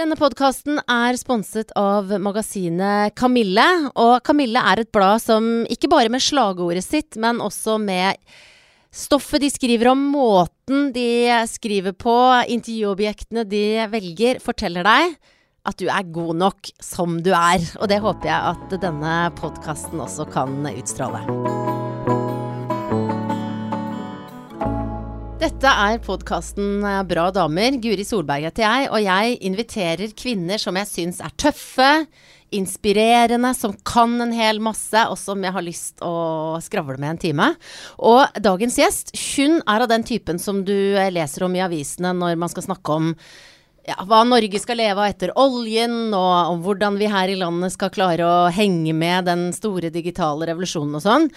Denne podkasten er sponset av magasinet Kamille. Og Kamille er et blad som ikke bare med slagordet sitt, men også med stoffet de skriver om, måten de skriver på, intervjuobjektene de velger, forteller deg at du er god nok som du er. Og det håper jeg at denne podkasten også kan utstråle. Dette er podkasten Bra damer. Guri Solberg heter jeg, og jeg inviterer kvinner som jeg syns er tøffe, inspirerende, som kan en hel masse, og som jeg har lyst å skravle med en time. Og dagens gjest, hun er av den typen som du leser om i avisene når man skal snakke om ja, hva Norge skal leve av etter oljen, og om hvordan vi her i landet skal klare å henge med den store digitale revolusjonen og sånn.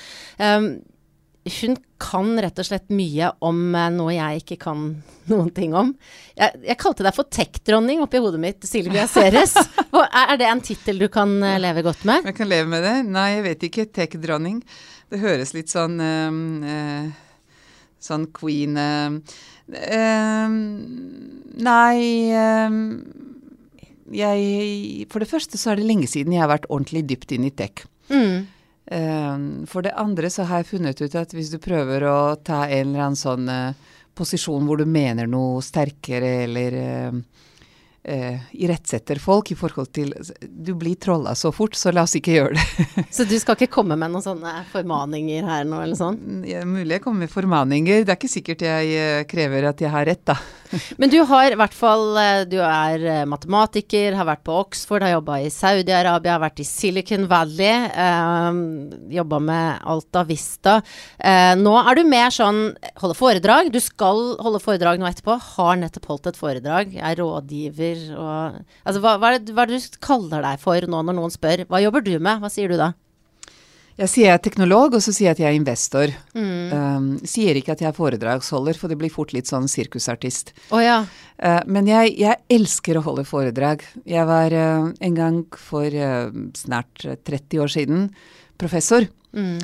Um, hun kan rett og slett mye om eh, noe jeg ikke kan noen ting om. Jeg, jeg kalte deg for tech-dronning oppi hodet mitt, Silvia Ceres. er det en tittel du kan eh, leve godt med? Jeg kan leve med det. Nei, jeg vet ikke. Tech-dronning. Det høres litt sånn uh, Sånn queen uh, Nei jeg For det første så er det lenge siden jeg har vært ordentlig dypt inn i tech. Mm. Ehm, for det andre så har jeg funnet ut at hvis du prøver å ta en eller annen sånn uh, posisjon hvor du mener noe sterkere eller uh, uh, irettsetter folk i forhold til Du blir trolla så fort, så la oss ikke gjøre det. så du skal ikke komme med noen sånne formaninger her nå, eller sånn? Ja, mulig jeg kommer med formaninger. Det er ikke sikkert jeg krever at jeg har rett, da. Men du har i hvert fall eh, Du er eh, matematiker, har vært på Oxford, har jobba i Saudi-Arabia, har vært i Silicon Valley. Eh, jobba med Alta Vista. Eh, nå er du mer sånn holde foredrag. Du skal holde foredrag nå etterpå. Har nettopp holdt et foredrag. Er rådgiver og Altså, hva, hva, er det, hva er det du kaller deg for nå når noen spør? Hva jobber du med? Hva sier du da? Jeg sier jeg er teknolog, og så sier jeg at jeg er investor. Mm. Um, sier ikke at jeg er foredragsholder, for det blir fort litt sånn sirkusartist. Oh, ja. uh, men jeg, jeg, elsker å holde foredrag. Jeg var uh, en gang for uh, snart 30 år siden professor. Mm.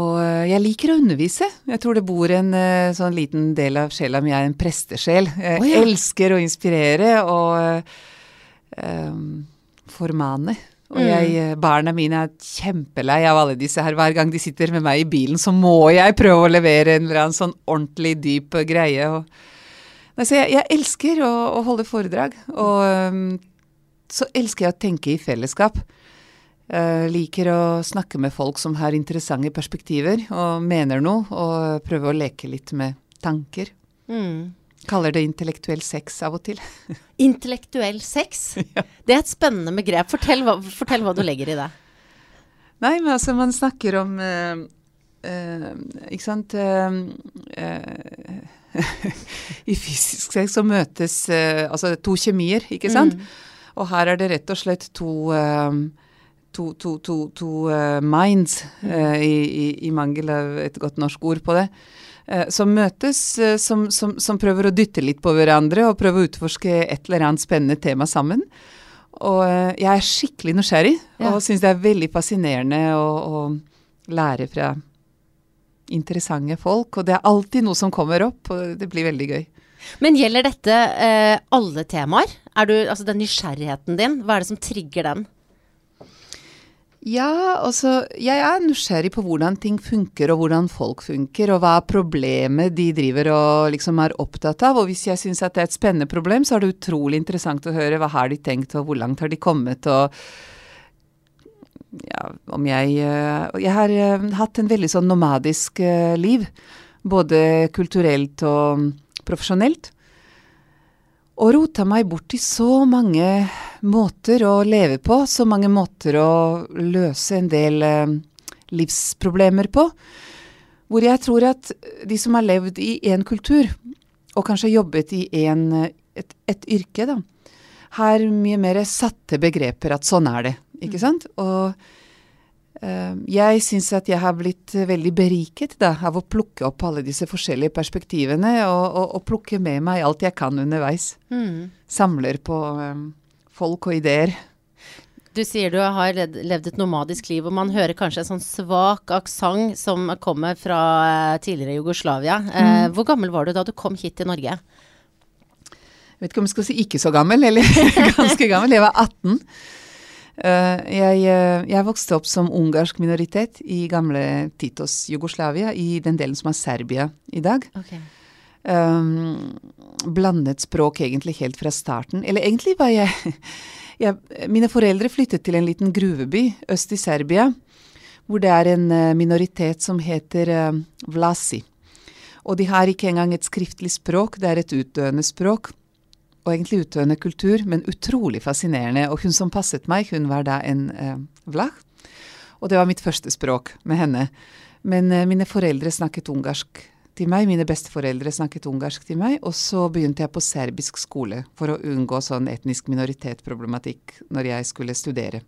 Og jeg liker å undervise. Jeg tror det bor en sånn liten del av sjela mi er en prestesjel. Jeg oh, ja. elsker å inspirere og formane. Og jeg, mm. eh, barna mine er kjempelei av alle disse her. Hver gang de sitter med meg i bilen, så må jeg prøve å levere en eller annen sånn ordentlig dyp greie. Og, altså jeg, jeg, elsker å, å, holde foredrag. Og um, så elsker jeg å tenke i fellesskap. Uh, liker å snakke med folk som har interessante perspektiver og mener noe, og prøve å leke litt med tanker. Mm. Kaller det intellektuell sex av og til. intellektuell sex? Ja. Det er et spennende begrep. Fortell hva, fortell hva, du legger i det. Nei, men altså man snakker om uh, uh, Ikke sant uh, I fysisk sex så møtes altså to kjemier, ikke sant? Mm. Og her er det rett og slett to to, to, to, to minds, mm. i, i, i mangel av et godt norsk ord på det. Eh, som møtes, eh, som, som, som, prøver å dytte litt på hverandre og prøve å utforske et eller annet spennende tema sammen. Og eh, jeg er skikkelig nysgjerrig ja. og syns det er veldig fascinerende å, å, lære fra interessante folk. Og det er alltid noe som kommer opp, og det blir veldig gøy. Men gjelder dette eh, alle temaer? Er du, altså den nysgjerrigheten din, hva er det som trigger den? Ja, altså jeg er nysgjerrig på hvordan ting funker, og hvordan folk funker, og hva er problemet de driver og liksom er opptatt av. Og hvis jeg syns at det er et spennende problem, så er det utrolig interessant å høre hva har de tenkt, og hvor langt har de kommet, og ja, om jeg eh, Jeg har uh, hatt en veldig sånn nomadisk uh, liv. Både kulturelt og profesjonelt og rota meg bort i så mange måter å leve på, så mange måter å løse en del eh, livsproblemer på, hvor jeg tror at de som har levd i én kultur, og kanskje jobbet i en, et, et, yrke, da, har mye mer satte begreper at sånn er det, ikke mm. sant? Og Eh, jeg syns at jeg har blitt veldig beriket da, av å plukke opp alle disse forskjellige perspektivene, og, og, og plukke med meg alt jeg kan underveis. Mm. Samler på um, folk og ideer. Du sier du har levd et nomadisk liv, og man hører kanskje en sånn svak aksent som kommer fra tidligere Jugoslavia. Mm. Eh, hvor gammel var du da du kom hit til Norge? Jeg vet ikke om jeg skal si ikke så gammel, eller ganske gammel. Jeg var 18. Uh, jeg, jeg, vokste opp som ungarsk minoritet i gamle Titos Jugoslavia, i den delen som er Serbia i dag. Okay. Um, blandet språk egentlig helt fra starten. Eller egentlig var jeg, jeg Mine foreldre flyttet til en liten gruveby øst i Serbia, hvor det er en uh, minoritet som heter Vlasi. Og de har ikke engang et skriftlig språk, det er et utdøende språk. Og egentlig utdøende kultur, men utrolig fascinerende. Og hun som passet meg, hun var da en eh, vlach. Og det var mitt første språk med henne. Men eh, mine foreldre snakket ungarsk til meg, mine besteforeldre snakket ungarsk til meg, og så begynte jeg på serbisk skole for å unngå sånn etnisk minoritetproblematikk når jeg skulle studere.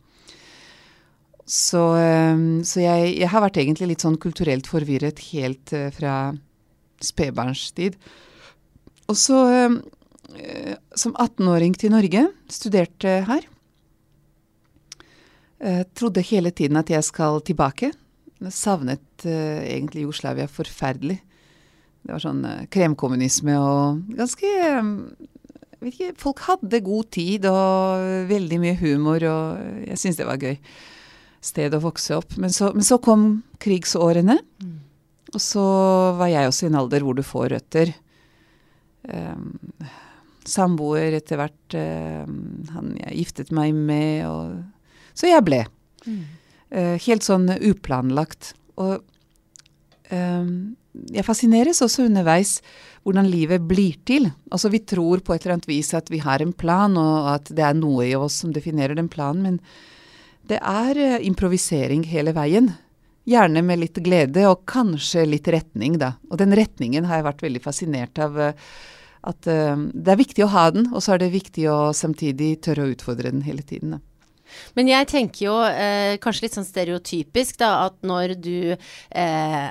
Så, eh, så jeg, jeg, har vært egentlig litt sånn kulturelt forvirret helt uh, fra spedbarnstid. Og så, eh, som 18-åring til Norge, studerte her. Jeg trodde hele tiden at jeg skal tilbake. Savnet eh, egentlig Jugoslavia forferdelig. Det var sånn kremkommunisme og ganske vet ikke, Folk hadde god tid og veldig mye humor, og jeg syns det var gøy sted å vokse opp. Men så, men så kom krigsårene. Mm. Og så var jeg også i en alder hvor du får røtter. Um, samboer etter hvert um, Han jeg giftet meg med, og Så jeg ble. Mm. Uh, helt sånn uplanlagt. Og jeg fascineres også underveis hvordan livet blir til. Altså vi tror på et eller annet vis at vi har en plan, og at det er noe i oss som definerer den planen, men det er uh, improvisering hele veien. Gjerne med litt glede og kanskje litt retning, da. Og den retningen har jeg vært veldig fascinert av. Eh, at uh, det er viktig å ha den, og så er det viktig å samtidig tørre å utfordre den hele tiden. Da. Men jeg tenker jo eh, kanskje litt sånn stereotypisk, da, at når du eh,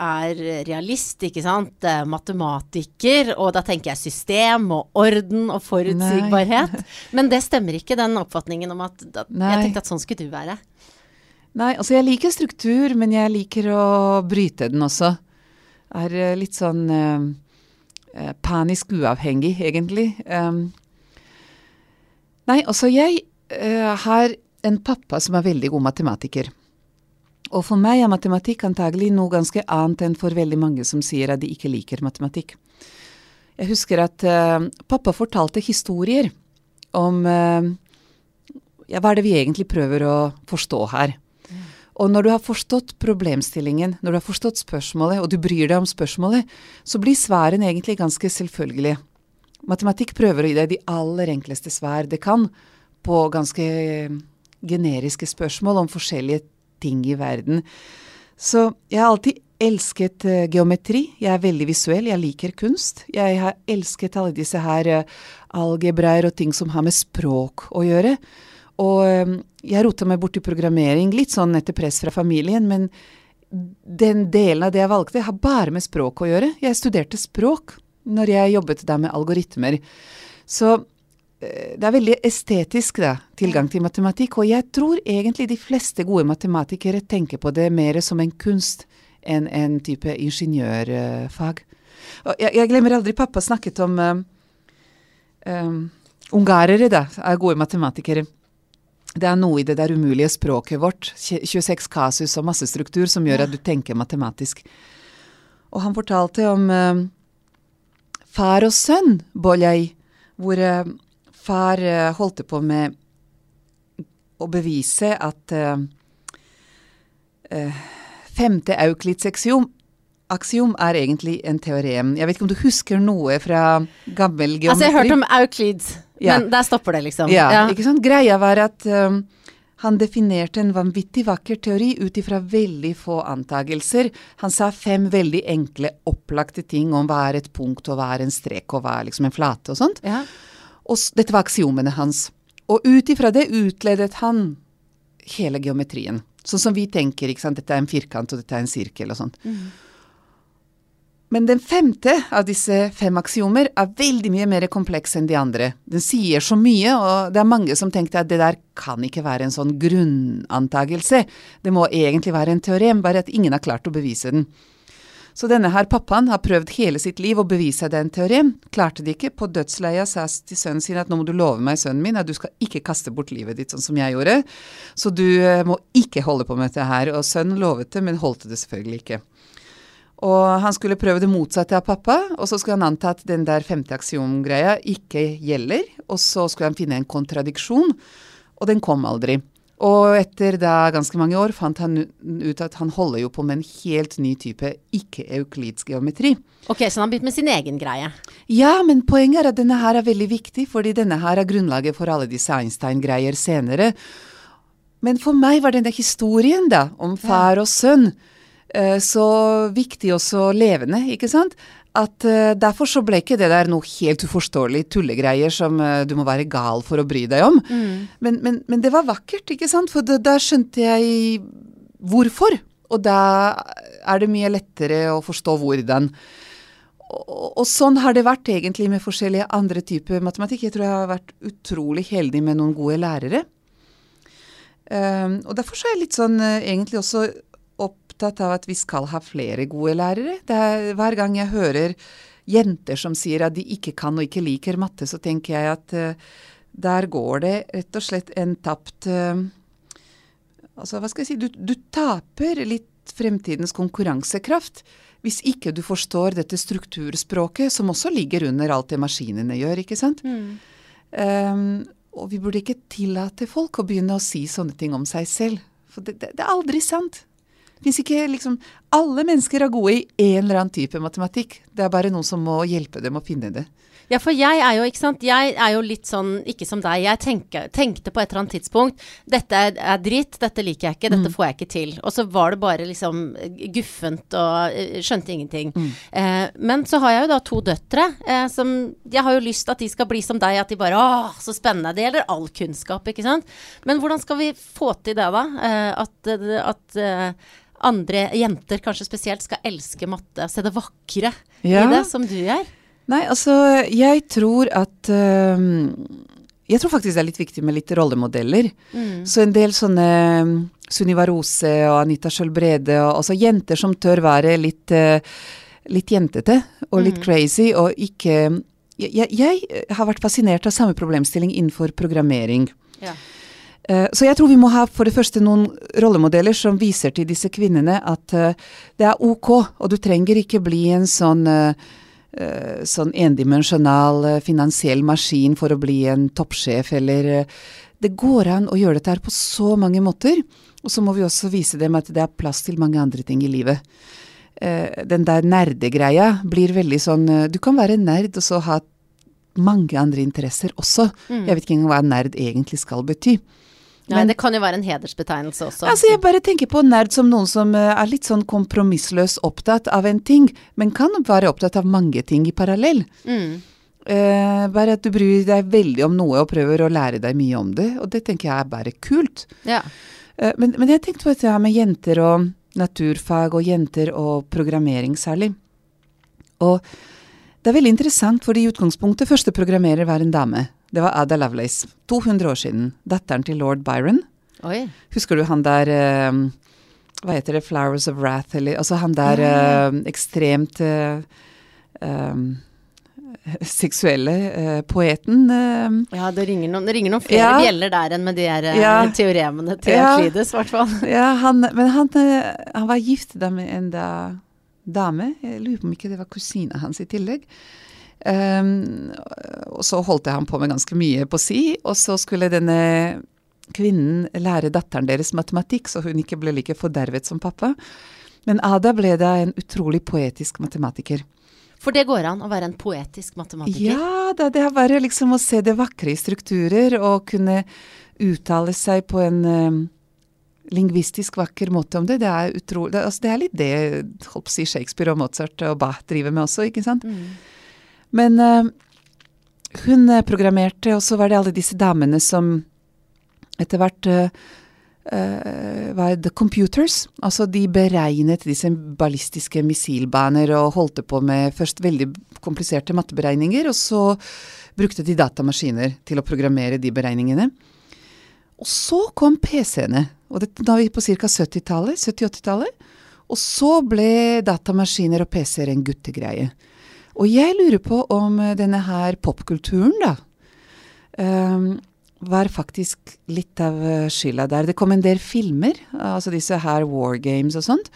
er realist, ikke sant, matematiker, og da tenker jeg system og orden og forutsigbarhet. Nei. Men det stemmer ikke, den oppfatningen om at, at Jeg tenkte at sånn skulle du være. Nei, altså jeg liker struktur, men jeg liker å bryte den også. Er eh, litt sånn uh, panisk uavhengig, egentlig. Um, nei, altså jeg uh, har en pappa som er veldig god matematiker. Og for meg er matematikk antagelig noe ganske annet enn for veldig mange som sier at de ikke liker matematikk. Jeg husker at uh, pappa fortalte historier om ja, hva er det vi egentlig prøver å forstå her? Og når du har forstått problemstillingen, når du har forstått spørsmålet, og du bryr deg om spørsmålet, så blir svaren egentlig ganske selvfølgelige. Matematikk prøver å gi deg de aller enkleste svar det kan på ganske generiske spørsmål om forskjellige ting i verden. Så jeg har alltid elsket uh, geometri. Jeg er veldig visuell, jeg liker kunst. Jeg har elsket alle disse her uh, algebraer og ting som har med språk å gjøre. Og um, jeg rota meg bort i programmering, litt sånn etter press fra familien, men den delen av det jeg valgte, har bare med språk å gjøre. Jeg studerte språk når jeg jobbet der med algoritmer. Så det er veldig estetisk, da, tilgang til matematikk. Og jeg tror egentlig de fleste gode matematikere tenker på det mer som en kunst enn en type ingeniørfag. Jeg, jeg, glemmer aldri pappa snakket om um, Ungarere, da, er gode matematikere det er noe i det der umulige språket vårt, 26 kasus og massestruktur, som gjør at du tenker matematisk. Og han fortalte om um, far og sønn, Boljai, hvor far uh, holdt på med å bevise at femte Euklids aksiom, aksiom er egentlig en teorem. Jeg vet ikke om du husker noe fra gammel geometri? Altså, jeg har hørt om Euclid. Ja. Men der stopper det, liksom. Ja, ja. ikke sant. Greia var at um, han definerte en vanvittig vakker teori ut ifra veldig få antagelser. Han sa fem veldig enkle, opplagte ting om hva er et punkt, og hva er en strek, og hva er liksom en flate, og sånt. Ja. Og dette var aksiomene hans. Og ut ifra det utledet han hele geometrien. Sånn som vi tenker, ikke sant. Dette er en firkant, og dette er en sirkel, og sånt. Mm. Men den femte av disse fem aksiomer er veldig mye mer kompleks enn de andre. Den sier så mye, og det er mange som tenkte at det der kan ikke være en sånn grunnantagelse. Det må egentlig være en teorem, bare at ingen har klart å bevise den. Så denne her pappaen har prøvd hele sitt liv å bevise den teorien. Klarte det ikke. På dødsleia sa til sønnen sin at nå må du love meg, sønnen min, at du skal ikke kaste bort livet ditt sånn som jeg gjorde. Så du eh, må ikke holde på med dette her. Og sønnen lovet det, men holdt det selvfølgelig ikke. Og han skulle prøve det motsatte av pappa, og så skulle han anta at den der femte aksjongreia ikke gjelder. Og så skulle han finne en kontradiksjon, og den kom aldri. Og etter da ganske mange år fant han ut at han holder jo på med en helt ny type ikke-euklidsk geometri. Ok, Så han har begynt med sin egen greie? Ja, men poenget er at denne her er veldig viktig, fordi denne her er grunnlaget for alle disse Einstein-greier senere. Men for meg var denne historien da, om far og sønn eh, så viktig og så levende, ikke sant? At uh, Derfor så ble ikke det der noe helt uforståelig tullegreier som uh, du må være gal for å bry deg om. Mm. Men, men, men, det var vakkert, ikke sant? For da skjønte jeg hvorfor. Og da er det mye lettere å forstå hvordan. Og, og, sånn har det vært egentlig med forskjellige andre typer matematikk. Jeg tror jeg har vært utrolig heldig med noen gode lærere. Um, og derfor så er jeg litt sånn uh, egentlig også opptatt av at vi skal ha flere gode lærere. Er, hver gang jeg hører jenter som sier at de ikke kan og ikke liker matte, så tenker jeg at uh, der går det rett og slett en tapt uh, Altså, hva skal jeg si Du, du taper litt fremtidens konkurransekraft hvis ikke du forstår dette strukturspråket, som også ligger under alt det maskinene gjør, ikke sant? Mm. Um, og vi burde ikke tillate folk å begynne å si sånne ting om seg selv. For det, det, det er aldri sant. Fins ikke liksom Alle mennesker er gode i en eller annen type matematikk. Det er bare noen som må hjelpe dem å finne det. Ja, for jeg er jo, ikke sant, jeg er jo litt sånn, ikke som deg. Jeg tenker, tenkte på et eller annet tidspunkt dette er, er dritt, dette liker jeg ikke, dette mm. får jeg ikke til. Og så var det bare liksom guffent og uh, skjønte ingenting. Mm. Eh, men så har jeg jo da to døtre eh, som Jeg har jo lyst at de skal bli som deg, at de bare Å, så spennende. Det gjelder all kunnskap, ikke sant. Men hvordan skal vi få til det, da? Eh, at, at eh, andre jenter kanskje spesielt skal elske matte, se det vakre ja. i det, som du gjør? Nei, altså jeg tror at uh, Jeg tror faktisk det er litt viktig med litt rollemodeller. Mm. Så en del sånne Sunniva Rose og Anita Sjølbrede, og altså jenter som tør være litt, uh, litt jentete og litt mm. crazy, og ikke jeg, jeg, har vært fascinert av samme problemstilling innenfor programmering. Ja. Eh, så jeg tror vi må ha for det første noen rollemodeller som viser til disse kvinnene at eh, det er ok, og du trenger ikke bli en sånn, eh, sånn endimensjonal finansiell maskin for å bli en toppsjef, eller Det går an å gjøre dette her på så mange måter. Og så må vi også vise dem at det er plass til mange andre ting i livet. Den der nerdegreia blir veldig sånn Du kan være nerd og så ha mange andre interesser også. Mm. Jeg vet ikke engang hva nerd egentlig skal bety. Nei, det kan jo være en hedersbetegnelse også. Altså, jeg bare tenker på nerd som noen som eh, er litt sånn kompromissløs opptatt av en ting, men kan være opptatt av mange ting i parallell. Mm. Uh, bare at du bryr deg veldig om noe og prøver å lære deg mye om det, og det tenker jeg er bare kult. Ja. Uh, men, men, jeg tenkte på dette med jenter og naturfag, og jenter og programmering særlig. Og det er veldig interessant, fordi i utgangspunktet første programmerer var en dame. Det var Ada Lovelace. 200 år siden. Datteren til lord Byron. Oi. Husker du han der uh, Hva heter det? 'Flowers of Wrath'? Eller altså han der uh, ekstremt uh, um, seksuelle uh, poeten. Uh, ja, det ringer, noen, det ringer noen flere ja, bjeller der enn med de her ja, teoremene til ja, Euclides, i hvert fall. Ja, han, men han, han var gift da med en da, dame. Jeg lurer på om ikke det var kusina hans i tillegg. Um, og så holdt jeg ham på med ganske mye på si, og så skulle denne kvinnen lære datteren deres matematikk, så hun ikke ble like fordervet som pappa. Men Ada ble da en utrolig poetisk matematiker. For det går an å være en poetisk matematiker? Ja, da, det er bare liksom å se det vakre i strukturer og kunne uttale seg på en um, lingvistisk vakker måte om det. Det er, utro, det, altså, det er litt det si Shakespeare og Mozart og Bach driver med også, ikke sant. Mm. Men uh, hun eh, programmerte, og så var det alle disse damene som etter hvert uh, uh, var The Computers. Altså de beregnet disse ballistiske missilbaner og holdt på med først veldig kompliserte matteberegninger, og så brukte de datamaskiner til å programmere de beregningene. Og så kom PC-ene, og det, da er vi på ca. 70-tallet, 70-80-tallet. Og så ble datamaskiner og PC-er en guttegreie. Og jeg lurer på om eh, denne her popkulturen, da, um, var faktisk litt av eh, skylda der. Det kom en del filmer, altså disse her war games og sånt,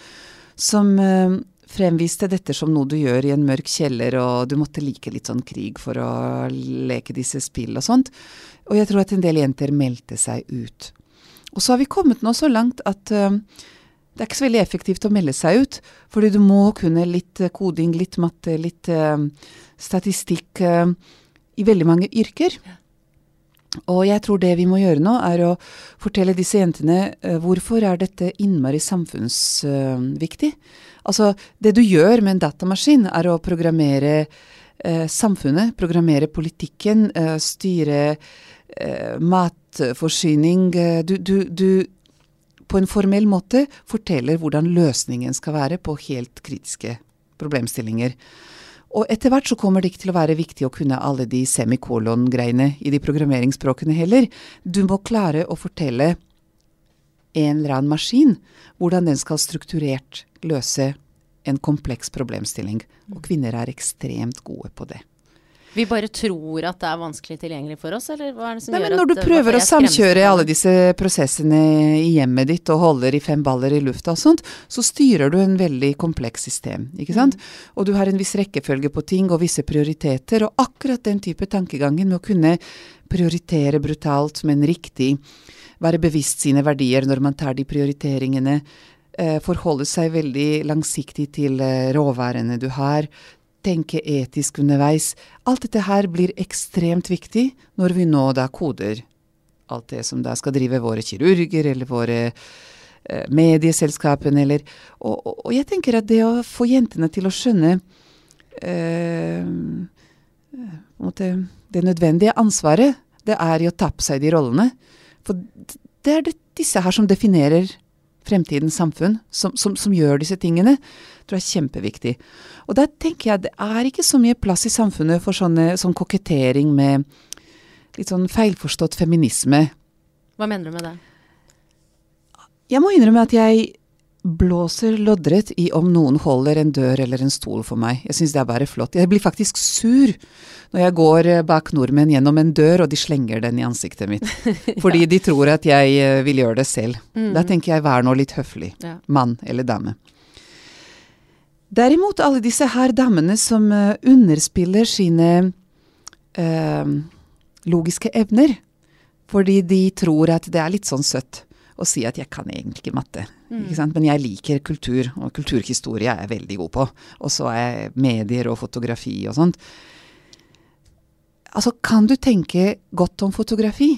som um, fremviste dette som noe du gjør i en mørk kjeller, og du måtte like litt sånn krig for å leke disse spill og sånt. Og jeg tror at en del jenter meldte seg ut. Og så har vi kommet nå så langt at uh, det er ikke så veldig effektivt å melde seg ut, fordi du må kunne litt uh, koding, litt matte, litt uh, statistikk i veldig mange yrker. Og jeg tror det vi må gjøre nå, er å fortelle disse jentene hvorfor er dette innmari samfunnsviktig. Altså, det du gjør med en datamaskin, er å programmere eh, samfunnet, programmere politikken, eh, styre eh, matforsyning. Eh, du, du, du, på en formell måte forteller hvordan løsningen skal være på helt kritiske problemstillinger. Og etter hvert så kommer det ikke til å være viktig å kunne alle de semikolon-greiene i de programmeringsspråkene heller. Du må klare å fortelle en eller annen maskin hvordan den skal strukturert løse en kompleks problemstilling. Og kvinner er ekstremt gode på det. Vi bare tror at det er vanskelig tilgjengelig for oss, eller hva er det som Nei, gjør at Når du prøver å samkjøre alle disse prosessene i hjemmet ditt og holder i fem baller i lufta og sånt, så styrer du en veldig kompleks system, ikke sant. Mm. Og du har en viss rekkefølge på ting og visse prioriteter, og akkurat den type tankegangen med å kunne prioritere brutalt, men riktig, være bevisst sine verdier når man tar de prioriteringene, eh, forholde seg veldig langsiktig til råværene du har, tenke etisk underveis. Alt dette her blir ekstremt viktig når vi nå da koder alt det som da skal drive våre kirurger eller våre eh, medieselskapene eller og, og, og, jeg tenker at det å få jentene til å skjønne eh, det nødvendige ansvaret det er i å tappe seg de rollene. For det er det, disse her som definerer fremtidens samfunn, som, som, som, gjør disse tingene, tror jeg er kjempeviktig. Og der tenker jeg det er ikke så mye plass i samfunnet for sånne, sånn kokettering med litt sånn feilforstått feminisme. Hva mener du med det? Jeg må innrømme at jeg blåser loddrett i om noen holder en dør eller en stol for meg. Jeg syns det er bare flott. Jeg blir faktisk sur når jeg går eh, bak nordmenn gjennom en dør, og de slenger den i ansiktet mitt. Fordi ja. de tror at jeg eh, vil gjøre det selv. Mm. Da tenker jeg vær nå litt høflig. Ja. Mann eller dame. Derimot alle disse her damene som uh, underspiller sine øh, logiske evner, fordi de tror at det er litt sånn søtt å si at jeg kan egentlig ikke matte. Mm. Men jeg liker kultur, og kulturhistorie er jeg veldig god på. Og så er jeg medier og fotografi og sånt. Altså, kan du tenke godt om fotografi,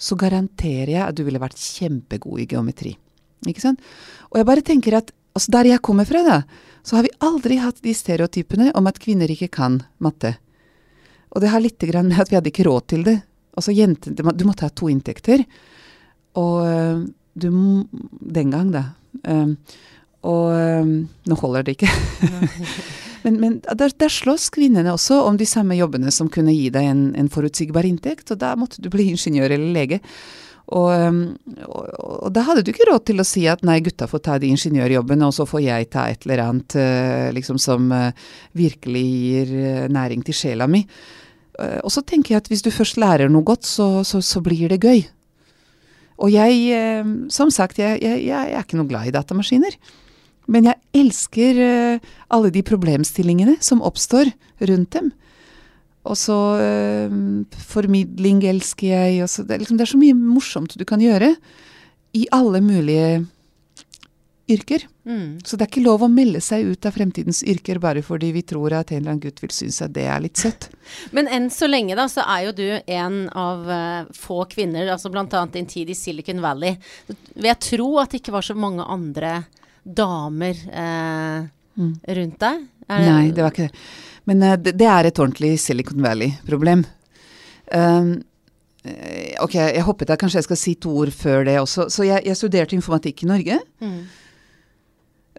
så garanterer jeg at du ville vært kjempegod i geometri. Ikke sant? Og jeg bare tenker at altså der jeg kommer fra, da, så har vi aldri hatt de stereotypene om at kvinner ikke kan matte. Og det har litt med at vi hadde ikke råd til det. Altså jente, Du måtte ha to inntekter. Og du Den gang, da. Um, og um, nå holder det ikke. men, men der, der, slåss kvinnene også om de samme jobbene som kunne gi deg en, en forutsigbar inntekt, og da måtte du bli ingeniør eller lege. Og, og, og, da hadde du ikke råd til å si at nei, gutta får ta de ingeniørjobbene, og så får jeg ta et eller annet uh, liksom som uh, virkelig gir uh, næring til sjela mi. og så tenker jeg at hvis du først lærer noe godt, så, så, så blir det gøy. Og jeg, eh, som sagt, jeg, jeg, jeg, er ikke noe glad i datamaskiner. Men jeg elsker eh, alle de problemstillingene som oppstår rundt dem. Og så øh, formidling elsker jeg. Så det, er liksom, det er så mye morsomt du kan gjøre i alle mulige yrker. Mm. Så det er ikke lov å melde seg ut av fremtidens yrker bare fordi vi tror at en eller annen gutt vil synes at det er litt søtt. Men enn så lenge da, så er jo du en av uh, få kvinner, altså bl.a. din tid i Silicon Valley. Vil jeg tro at det ikke var så mange andre damer uh, mm. rundt deg? Det Nei, det var ikke det. Men uh, det, det, er et ordentlig Silicon Valley-problem. Um, Ok, jeg hoppet der. Kanskje jeg skal si to ord før det også. Så jeg, jeg studerte informatikk i Norge. Mm.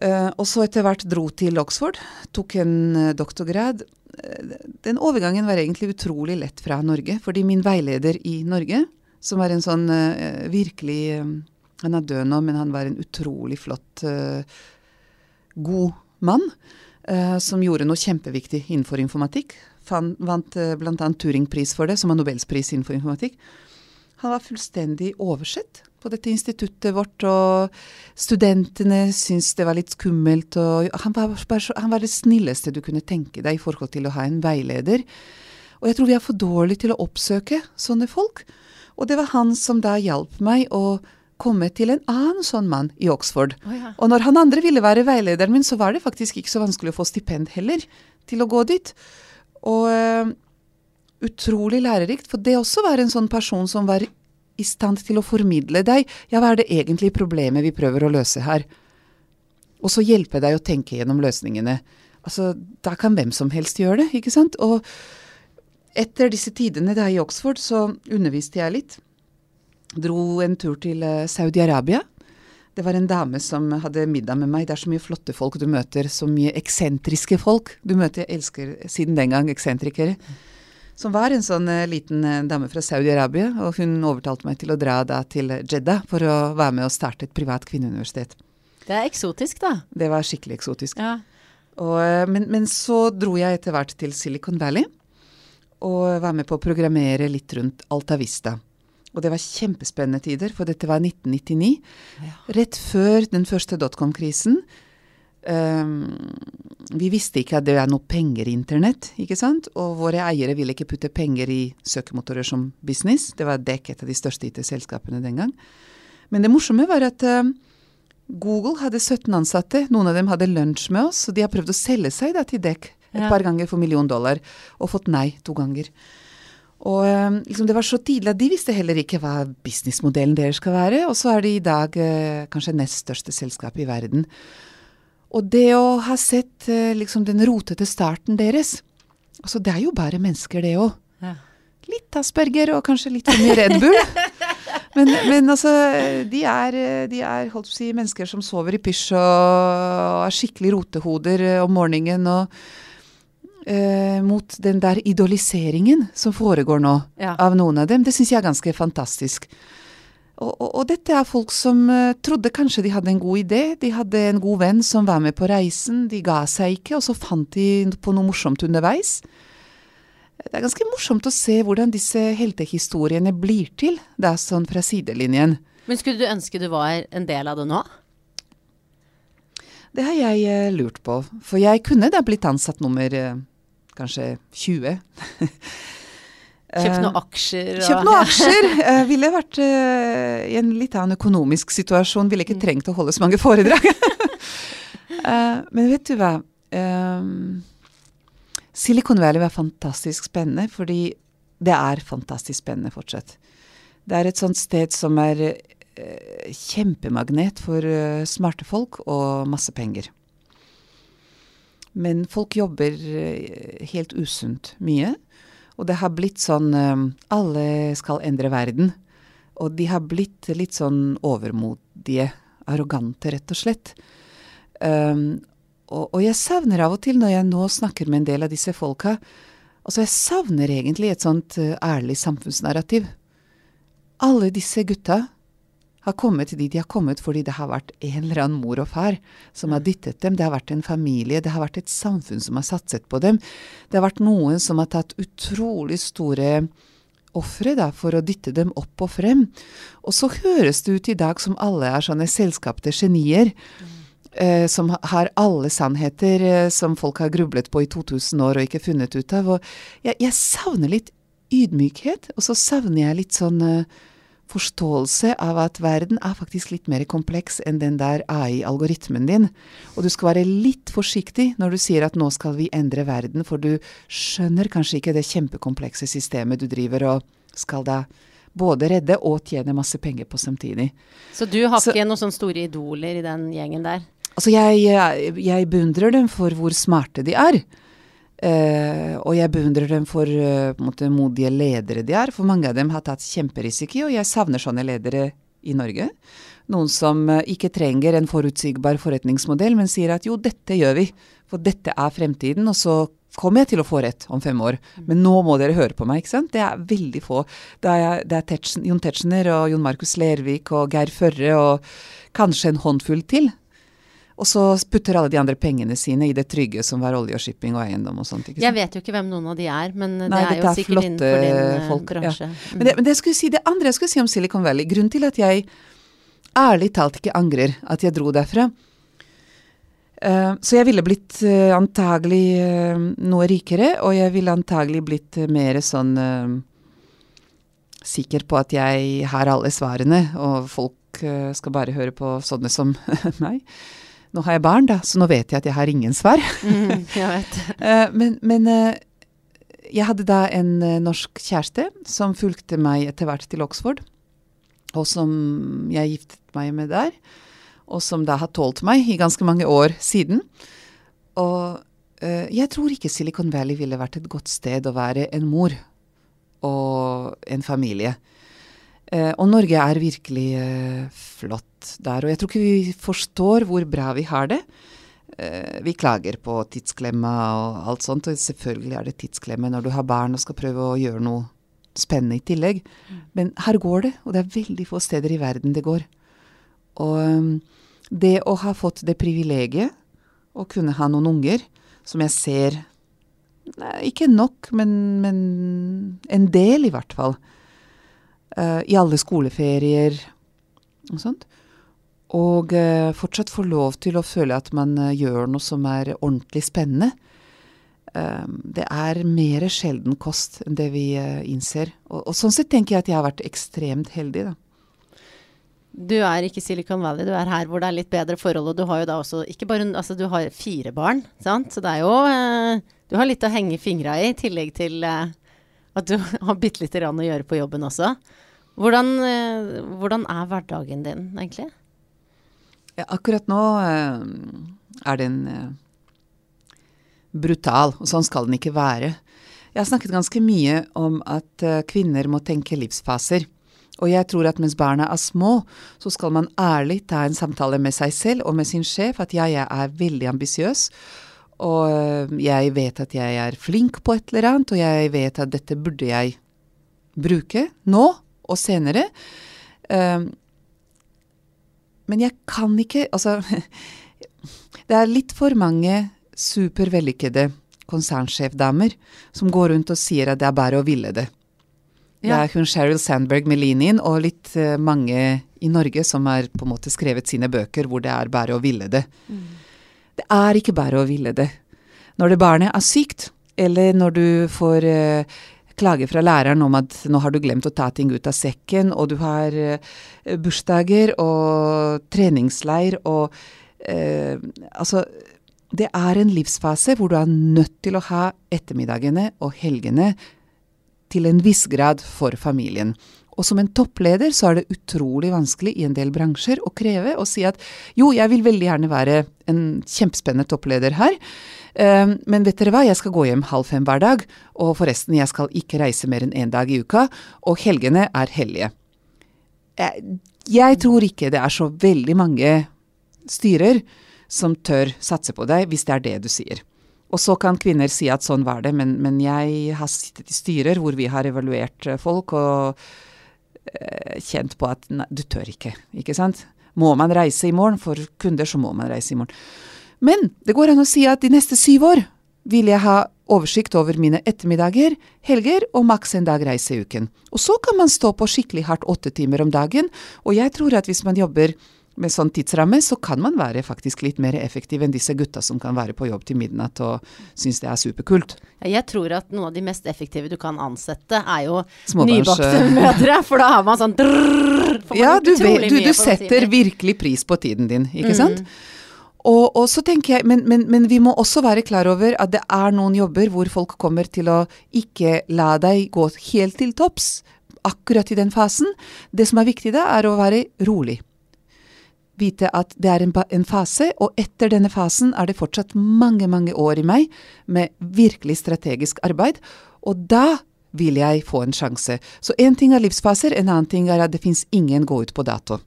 Uh, og så etter hvert dro til Oxford, tok en uh, doktorgrad. Uh, den overgangen var egentlig utrolig lett fra Norge, fordi min veileder i Norge, som var en sånn virkelig Han er død nå, men han var en utrolig flott god mann eh, som gjorde noe kjempeviktig innenfor informatikk. Fan, vant uh, bl.a. Turing-pris for det, som er nobelspris innenfor informatikk. Han var fullstendig oversett på dette instituttet vårt, og studentene syntes det var litt skummelt. og han var, han var, det snilleste du kunne tenke deg i forhold til å ha en veileder. Og jeg tror vi er for dårlige til å oppsøke sånne folk. Og det var han som da hjalp meg å komme til en annen sånn mann i Oxford. Oh, ja. Og når han andre ville være veilederen min, så var det faktisk ikke så vanskelig å få stipend heller til å gå dit. Og uh, utrolig lærerikt, for det også var en sånn person som var i stand til å formidle deg ja, hva er det egentlig problemet vi prøver å løse her? Og så hjelpe deg å tenke gjennom løsningene. Altså, da kan hvem som helst gjøre det, ikke sant? Og etter disse tidene der i Oxford, så underviste jeg litt. Dro en tur til uh, Saudi-Arabia. Det var en dame som hadde middag med meg. Det er så mye flotte folk du møter. Så mye eksentriske folk. Du møter, jeg elsker siden den gang eksentrikere. Som var en sånn uh, liten uh, dame fra Saudi-Arabia. Og hun overtalte meg til å dra da til Jeddah for å være med og starte et privat kvinneuniversitet. Det er eksotisk, da. Det var skikkelig eksotisk. Ja. Og, men, men så dro jeg etter hvert til Silicon Valley og var med på å programmere litt rundt Alta Vista. Og det var kjempespennende tider, for dette var 1999. Ja. Rett før den første dotcom-krisen. Um, vi visste ikke at det er noe penger i internett, ikke sant? Og våre eiere ville ikke putte penger i søkemotorer som business. Det var dekk et av de største IT-selskapene den gang. Men det morsomme var at uh, Google hadde 17 ansatte. Noen av dem hadde lunsj med oss, og de har prøvd å selge seg da, til dekk et ja. par ganger for million dollar, og fått nei to ganger. Og ehm, liksom, det var så tidlig at de visste heller ikke hva businessmodellen deres skal være. Og så er de i dag eh, kanskje nest største selskap i verden. Og det å ha sett eh, liksom den rotete starten deres Altså, det er jo bare mennesker, det òg. Ja. Litt Asperger og kanskje litt for mye Red Bull. men, men, altså, de er, de er si, mennesker som sover i pysj og, og er skikkelig rotehoder eh, om morgenen. og Uh, mot den der idoliseringen som foregår nå ja. av noen av dem. Det syns jeg er ganske fantastisk. Og, og, og, dette er folk som uh, trodde kanskje de hadde en god idé. De hadde en god venn som var med på reisen. De ga seg ikke, og så fant de på noe morsomt underveis. Det er ganske morsomt å se hvordan disse heltehistoriene blir til, det er sånn fra sidelinjen. Men skulle du ønske du var en del av det nå? Det har jeg uh, lurt på. For jeg kunne da blitt ansatt nummer uh, kanskje 20. Kjøpt noen aksjer? Og... Kjøpt noen aksjer. Jeg ville vært uh, i en litt annen økonomisk situasjon. Ville ikke mm. trengt å holde så mange foredrag. men vet du hva? Silicon Valley var fantastisk spennende, fordi det er fantastisk spennende fortsatt. Det er et sånt sted som er kjempemagnet for smarte folk og masse penger. Men folk jobber eh, helt usunt mye. Og det har blitt sånn eh, Alle skal endre verden. Og de har blitt litt sånn overmodige, arrogante, rett og slett. Um, og, og, jeg savner av og til, når jeg nå snakker med en del av disse folka Altså, jeg savner egentlig et sånt uh, ærlig samfunnsnarrativ. Alle disse gutta har kommet dit de har kommet fordi det har vært en eller annen mor og far som har dyttet dem. Det har vært en familie, det har vært et samfunn som har satset på dem. Det har vært noen som har tatt utrolig store ofre for å dytte dem opp og frem. Og så høres det ut i dag som alle er sånne selskapte genier. Mm. Som har alle sannheter eh, som folk har grublet på i 2000 år og ikke funnet ut av. Og jeg, jeg savner litt ydmykhet, og så savner jeg litt sånn eh, forståelse av at verden er faktisk litt mer kompleks enn den der AI-algoritmen din. Og du skal være litt forsiktig når du sier at nå skal vi endre verden, for du skjønner kanskje ikke det kjempekomplekse systemet du driver og skal da både redde og tjene masse penger på samtidig. Så du har Så, ikke noen sånne store idoler i den gjengen der? Altså jeg, jeg, jeg beundrer dem for hvor smarte de er. Uh, og jeg beundrer dem for uh, måte, modige ledere de er, for mange av dem har tatt kjemperisiko, og jeg savner sånne ledere i Norge. Noen som uh, ikke trenger en forutsigbar forretningsmodell, men sier at jo, dette gjør vi, for dette er fremtiden, og så kommer jeg til å få rett om fem år. Men nå må dere høre på meg, ikke sant. Det er veldig få. Det er, det er Tetschen, Jon Tetzschner og Jon Markus Lervik og Geir Førre og kanskje en håndfull til Og så putter alle de andre pengene sine i det trygge som var olje og shipping og eiendom og sånt. Jeg vet jo ikke hvem noen av de er, men det Nei, er jo er sikkert innenfor din folk, bransje. ja. Men det, men det, jeg si, det andre jeg skulle si om Silicon Valley, grunnen til at jeg ærlig talt ikke angrer at jeg dro derfra eh, Så jeg ville blitt eh, antagelig eh, noe rikere, og jeg ville antagelig blitt eh, mer sånn eh, sikker på at jeg har alle svarene, og folk eh, skal bare høre på sånne som meg. Nå har jeg barn, da, så nå vet jeg at jeg har ingen svar. Mm, jeg vet. Eh, men men eh, jeg hadde da en eh, norsk kjæreste som fulgte meg etter hvert til Oxford, og som jeg giftet meg med der, og som da har tålt meg i ganske mange år siden. Og jeg tror ikke Silicon Valley ville vært et godt sted å være en mor og en familie. Og Norge er virkelig eh, der, og jeg tror ikke vi forstår hvor bra vi har det. Eh, vi klager på tidsklemma og alt sånt, og selvfølgelig er det tidsklemme når du har barn og skal prøve å gjøre noe spennende i tillegg. Men her går det, og det er veldig få steder i verden det går. Og um, det å ha fått det privilegiet å kunne ha noen unger, som jeg ser nei, Ikke nok, men, men en del, i hvert fall. Uh, I alle skoleferier og sånt. Og eh, fortsatt få lov til å føle at man eh, gjør noe som er ordentlig spennende. Eh, det er mer sjelden kost enn det vi eh, innser. Og, og sånn sett tenker jeg at jeg har vært ekstremt heldig, da. Du er ikke Silicon Valley, du er her hvor det er litt bedre forhold. Og du har jo da også ikke bare Altså, du har fire barn, sant. Så det er jo Du har litt å henge fingra i, i tillegg til at du har bitte lite grann å gjøre på jobben også. Hvordan, hvordan er hverdagen din, egentlig? Ja, akkurat nå eh, er den eh, brutal, og sånn skal den ikke være. Jeg har snakket ganske mye om at eh, kvinner må tenke livsfaser. Og jeg tror at mens barna er små, så skal man ærlig ta en samtale med seg selv og med sin sjef at ja, jeg er veldig ambisiøs. Og eh, jeg vet at jeg er flink på et eller annet, og jeg vet at dette burde jeg bruke nå og senere. Eh, men jeg kan ikke Altså, det er litt for mange supervellykkede konsernsjefdamer som går rundt og sier at det er bare å ville det. Det er hun Sheryl Sandberg med Lean-In og litt uh, mange i Norge som har på en måte skrevet sine bøker hvor det er bare å ville det. Det er ikke bare å ville det. Når det barnet er sykt, eller når du får eh, klage fra læreren om at nå har du glemt å ta ting ut av sekken, og du har eh, bursdager og treningsleir og eh, Altså, det er en livsfase hvor du er nødt til å ha ettermiddagene og helgene til en viss grad for familien. Og som en toppleder så er det utrolig vanskelig i en del bransjer å kreve og si at jo, jeg vil veldig gjerne være en kjempespennende toppleder her, men vet dere hva, jeg skal gå hjem halv fem hver dag, og forresten, jeg skal ikke reise mer enn én dag i uka, og helgene er hellige. Jeg, jeg tror ikke det er så veldig mange styrer som tør satse på deg hvis det er det du sier. Og så kan kvinner si at sånn var det, men, men jeg har sittet i styrer hvor vi har evaluert eh, folk og eh, kjent på at nei, du tør ikke, ikke sant. Må man reise i morgen? For kunder så må man reise i morgen. Men det går an å si at de neste syv år vil jeg ha oversikt over mine ettermiddager, helger og maks en dag reise i uken. Og så kan man stå på skikkelig hardt åtte timer om dagen, og jeg tror at hvis man jobber med sånn tidsramme, så kan man være faktisk litt mer effektiv enn disse gutta som kan være på jobb til midnatt og synes det er superkult. Jeg tror at noe av de mest effektive du kan ansette, er jo nybakte mødre. For da har man sånn drrrr, Ja, du, vet, du, du setter virkelig pris på tiden din, ikke Mm. sant? Og, og så tenker jeg, men, men, men vi må også være klar over at det er noen jobber hvor folk kommer til å ikke la deg gå helt til topps akkurat i den fasen. Det som er viktig da, er å være rolig. Vite at det er en, en fase, og etter denne fasen er det fortsatt mange, mange år i meg med virkelig strategisk arbeid. Og da vil jeg få en sjanse. Så én ting er livsfaser, en annen ting er at det fins ingen gå ut på dato.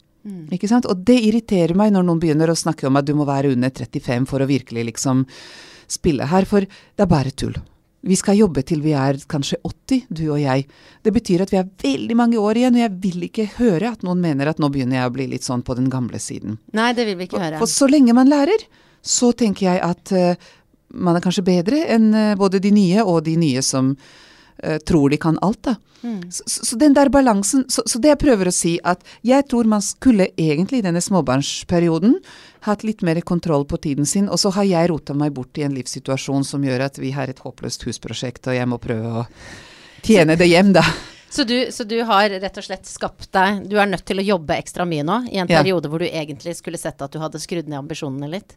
Ikke sant? Og det irriterer meg når noen begynner å snakke om at du må være under 35 for å virkelig liksom spille her, for det er bare tull. Vi skal jobbe til vi er kanskje 80, du og jeg. Det betyr at vi er veldig mange år igjen, og jeg vil ikke høre at noen mener at nå begynner jeg å bli litt sånn på den gamle siden. Nei, det vil vi ikke høre. for så lenge man lærer, så tenker jeg at uh, man er kanskje bedre enn uh, både de nye og de nye som eh, tror de kan alt, da. Mm. Så, så, så den der balansen så, så det jeg prøver å si, at jeg tror man skulle egentlig i denne småbarnsperioden hatt litt mer kontroll på tiden sin, og så har jeg rota meg bort i en livssituasjon som gjør at vi har et håpløst husprosjekt, og jeg må prøve å tjene det hjem, da. Så, du, så du har rett og slett skapt deg Du er nødt til å jobbe ekstra mye nå, i en Ja. periode hvor du egentlig skulle sett at du hadde skrudd ned ambisjonene litt?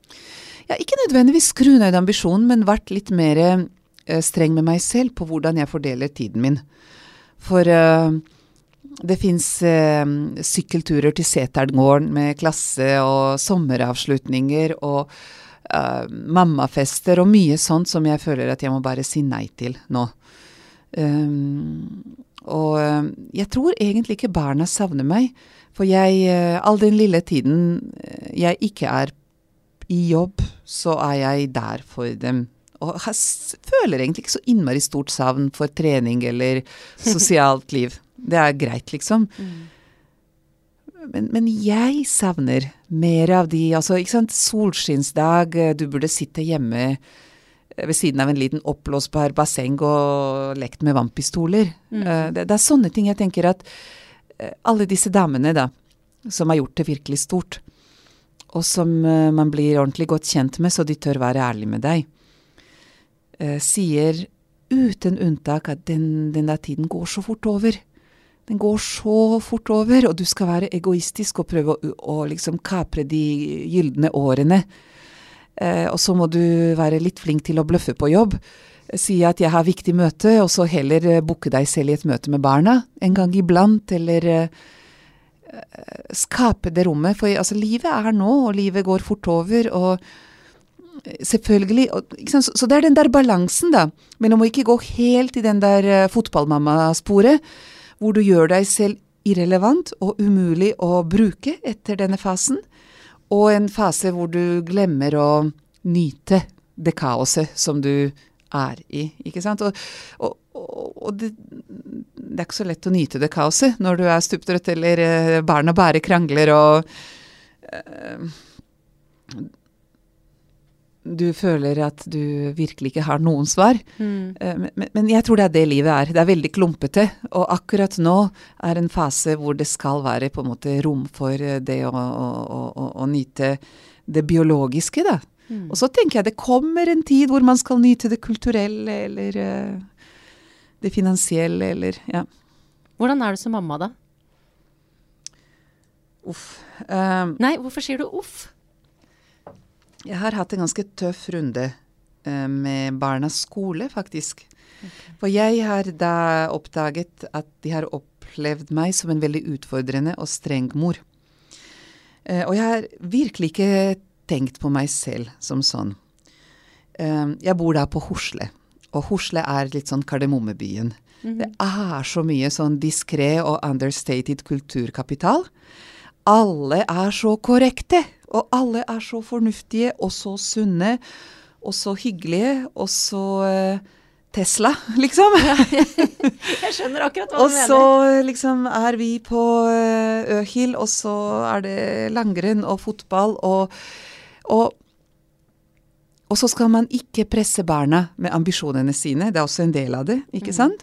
Ja, ikke nødvendigvis skru ned ambisjonen, men vært litt mer eh, streng med meg selv på hvordan jeg fordeler tiden min. For uh, det fins uh, sykkelturer til Seterdgården med klasse og sommeravslutninger og uh, mammafester og mye sånt som jeg føler at jeg må bare si nei til nå. Um, og eh, jeg tror egentlig ikke barna savner meg, for jeg, eh, all den lille tiden eh, jeg ikke er i jobb, så er jeg der for dem. Og jeg føler egentlig ikke så innmari stort savn for trening eller sosialt liv. Det er greit, liksom. Men, men jeg savner mer av de altså, ikke sant, Solskinnsdag, eh, du burde sitte hjemme eh, ved siden av en liten oppblåsbar basseng og lekt med vannpistoler. Mm. Det, det er sånne ting jeg tenker at eh, alle disse damene da, som har gjort det virkelig stort, og som eh, man blir ordentlig godt kjent med, så de tør være ærlige med deg, eh, sier uten unntak at den, den der tiden går så fort over. Den går så fort over, og du skal være egoistisk og prøve å, å liksom kapre de gylne årene. Eh, og så må du være litt flink til å bløffe på jobb. Si at jeg har viktig møte, og så heller eh, booke deg selv i et møte med barna en gang iblant, eller eh, eh, skape det rommet. For altså, livet er nå, og livet går fort over, og selvfølgelig? Så, så det er den der balansen, da, mellom å ikke gå helt i den der eh, fotballmammasporet, hvor du gjør deg selv irrelevant og umulig å bruke etter denne fasen, og en fase hvor du glemmer å nyte det kaoset som du er i, ikke sant? Og, og, og det, det er ikke så lett å nyte det kaoset når du er stuptrøtt eller eh, barna bare krangler og eh, du føler at du virkelig ikke har noen svar. Mm. Eh, Men, men- jeg tror det er det livet er. Det er veldig klumpete. Og akkurat nå er en fase hvor det skal være på en måte rom for eh, det å, å, å, å nyte det biologiske, da. Mm. Og så tenker jeg det kommer en tid hvor man skal nyte det kulturelle eller eh, det finansielle eller ja. Hvordan er du som mamma, da? Uff. Um, Nei, hvorfor sier du uff? Jeg har hatt en ganske tøff runde eh, med barnas skole, faktisk. For jeg har da oppdaget at de har opplevd meg som en veldig utfordrende og streng mor. Eh, og jeg har virkelig ikke tenkt på meg selv som sånn. Eh, jeg bor da på Hosle, og Hosle er litt sånn kardemommebyen. Det er så mye sånn diskré og understated kulturkapital. Alle er så korrekte, og alle er så fornuftige og så sunne og så hyggelige og så eh, Tesla, liksom. Jeg skjønner akkurat hva Og så liksom er vi på eh, Øhil, og så er det langrenn og fotball og, og og så skal man ikke presse barna med ambisjonene sine, det er også en del av det, ikke sant?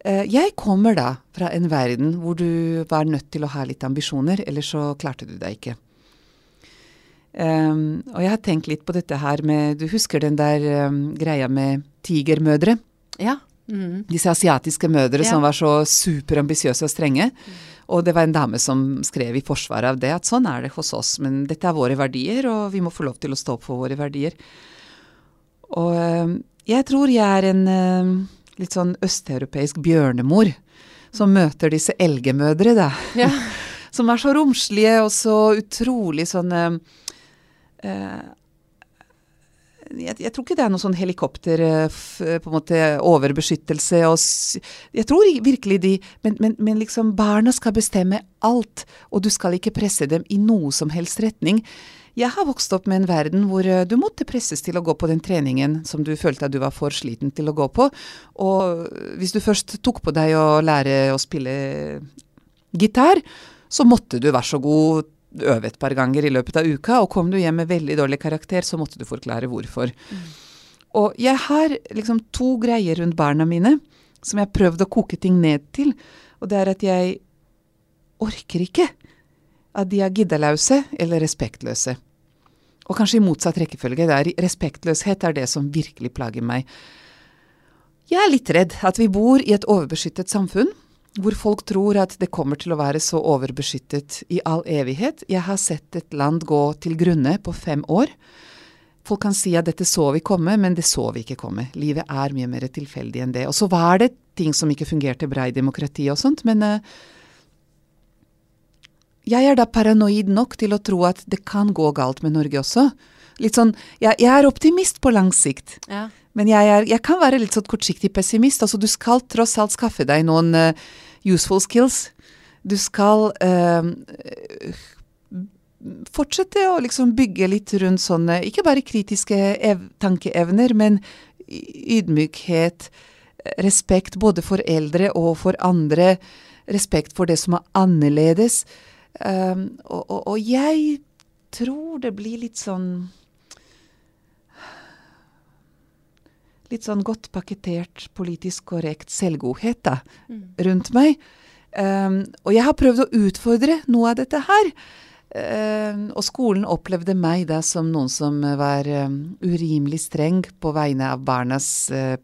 Eh, Jeg kommer da fra en verden hvor du var nødt til å ha litt ambisjoner, ellers så klarte du deg ikke. Um, og jeg har tenkt litt på dette her med Du husker den der um, greia med tigermødre? Ja. Mm. Disse asiatiske mødre Ja. som var så superambisiøse og strenge. Og det var en dame som skrev i forsvaret av det at sånn er det hos oss, men dette er våre verdier, og vi må få lov til å stå opp for våre verdier. Og um, jeg tror jeg er en litt sånn østeuropeisk bjørnemor som møter disse elgemødre, da. Ja. Som er så romslige og så utrolig sånn jeg, jeg tror ikke det er noe sånn helikopter, eh, på en måte overbeskyttelse og Jeg tror virkelig de men, men, men liksom barna skal bestemme alt, og du skal ikke presse dem i noe som helst retning. Jeg har vokst opp med en verden hvor eh, du måtte presses til å gå på den treningen som du følte at du var for sliten til å gå på. Og hvis du først tok på deg å lære å spille gitar, så måtte du være så god øve et par ganger i løpet av uka, og kom du hjem med veldig dårlig karakter, så måtte du forklare hvorfor. Mm. Og jeg har liksom to greier rundt barna mine som jeg har prøvd å koke ting ned til, og det er at jeg orker ikke at de er giddalause eller respektløse. Og kanskje i motsatt rekkefølge. Der respektløshet er det som virkelig plager meg. Jeg er litt redd at vi bor i et overbeskyttet samfunn, hvor folk tror at det kommer til å være så overbeskyttet i all evighet. Jeg har sett et land gå til grunne på fem år. Folk kan si at dette så vi komme, men det så vi ikke komme. Livet er mye mer tilfeldig enn det. Og så var det ting som ikke fungerte bra i demokratiet og sånt, men uh, jeg er da paranoid nok til å tro at det kan gå galt med Norge også. Litt sånn, Jeg, jeg er optimist på lang sikt, ja. men jeg, er, jeg, kan være litt sånn kortsiktig pessimist. Altså, du skal tross alt skaffe deg noen uh, useful skills. Du skal uh, fortsette å liksom bygge litt rundt sånne, ikke bare kritiske tankeevner, men ydmykhet, respekt både for eldre og for andre, respekt for det som er annerledes. Um, og, og, og, jeg tror det blir litt sånn Litt sånn godt pakketert, politisk korrekt selvgodhet da, mm. rundt meg. Um, og jeg har prøvd å utfordre noe av dette her. Uh, og skolen opplevde meg da som noen som var um, urimelig streng på vegne av barnas uh,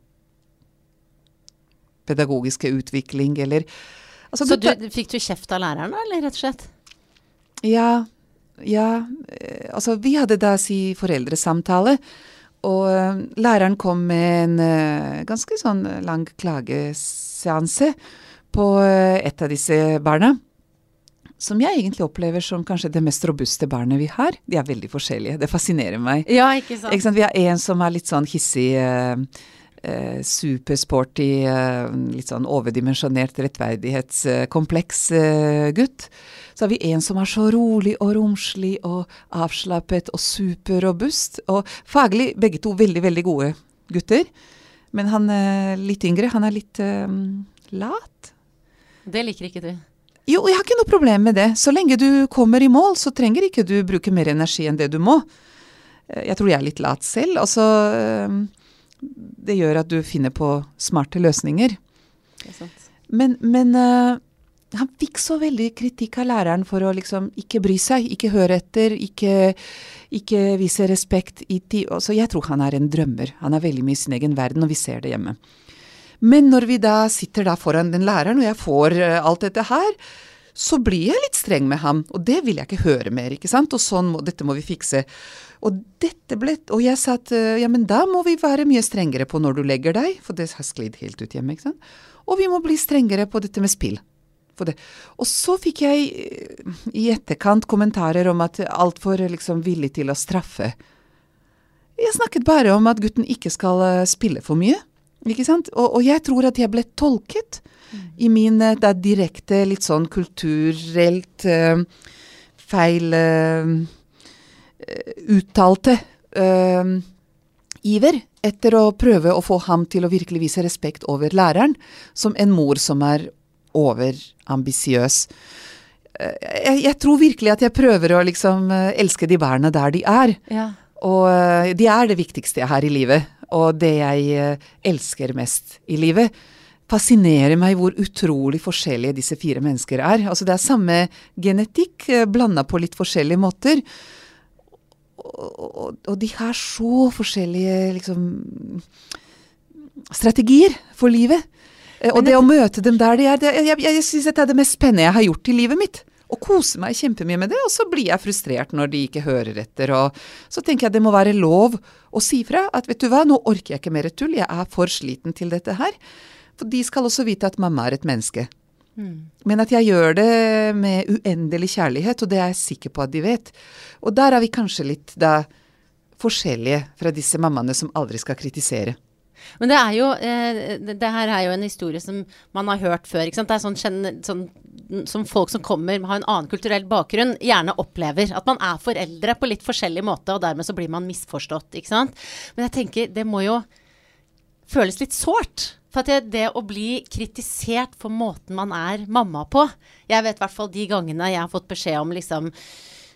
pedagogiske utvikling, eller altså, Så du, fikk du kjeft av læreren, eller rett og slett? Ja, ja. Eh, altså, vi hadde da si foreldresamtale. Og uh, læreren kom med en uh, ganske sånn lang klageseanse på uh, et av disse barna. Som jeg egentlig opplever som kanskje det mest robuste barnet vi har. De er veldig forskjellige. Det fascinerer meg. Ja, ikke sant? Ikke sant? Vi har en som er litt sånn hissig supersporty, litt sånn overdimensjonert rettferdighetskompleks gutt. Så har vi en som er så rolig og romslig og avslappet og superrobust. Og faglig begge to veldig, veldig gode gutter. Men han er litt yngre. Han er litt um, lat. Det liker ikke du? Jo, jeg har ikke noe problem med det. Så lenge du kommer i mål, så trenger ikke du bruke mer energi enn det du må. Eh, jeg tror jeg er litt lat selv. Altså, det gjør at du finner på smarte løsninger. Det er sant. Men, men han fikk så veldig kritikk av læreren for å liksom ikke bry seg, ikke høre etter, ikke, ikke vise respekt i tid. Så jeg tror han er en drømmer. Han er veldig mye i sin egen verden, og vi ser det hjemme. Men når vi da sitter da foran den læreren, og jeg får uh, alt dette her, så blir jeg litt streng med ham. Og det vil jeg ikke høre mer, ikke sant. Og sånn må, dette må vi fikse. Og dette ble Og jeg sa at uh, ja, men da må vi være mye strengere på når du legger deg, for det har sklidd helt ut hjemme, ikke sant. Og vi må bli strengere på dette med spill. Og så fikk jeg eh, i etterkant kommentarer om at altfor liksom villig til å straffe. Jeg snakket bare om at gutten ikke skal eh, spille for mye. Ikke sant? Og, og jeg tror at jeg ble tolket mm. i min eh, da direkte, litt sånn kulturelt uh, feil uh, uttalte uh, iver etter å prøve å få ham til å virkelig vise respekt over læreren, som en mor som er overambisiøs. Eh, jeg, jeg, tror virkelig at jeg prøver å liksom eh, elske de bærene der de er. Ja. Og eh, de er det viktigste jeg har i livet, og det jeg elsker mest i livet. Fascinerer meg hvor utrolig forskjellige disse fire mennesker er. Altså det er samme genetikk, blanda på litt forskjellige måter. Og, og, og, de har så forskjellige liksom strategier for livet. Eh, og det å møte dem der de er, det, jeg, jeg, jeg syns dette er det mest spennende jeg har gjort i livet mitt. Og koser meg kjempemye med det, og så blir jeg frustrert når de ikke hører etter. Og så tenker jeg det må være lov å si fra at vet du hva, nå orker jeg ikke mer tull, jeg er for sliten til dette her. For de skal også vite at mamma er et menneske. Mm. Men at jeg gjør det med uendelig kjærlighet, og det er jeg sikker på at de vet. Og der er vi kanskje litt da forskjellige fra disse mammaene som aldri skal kritisere. Men det er jo eh, det, det her er jo en historie som man har hørt før. ikke sant? Det er sånn, sånn som folk som kommer har en annen kulturell bakgrunn, gjerne opplever. At man er foreldre på litt forskjellig måte, og dermed så blir man misforstått. ikke sant? Men jeg tenker det må jo føles litt sårt. For det, det å bli kritisert for måten man er mamma på Jeg vet i hvert fall de gangene jeg har fått beskjed om liksom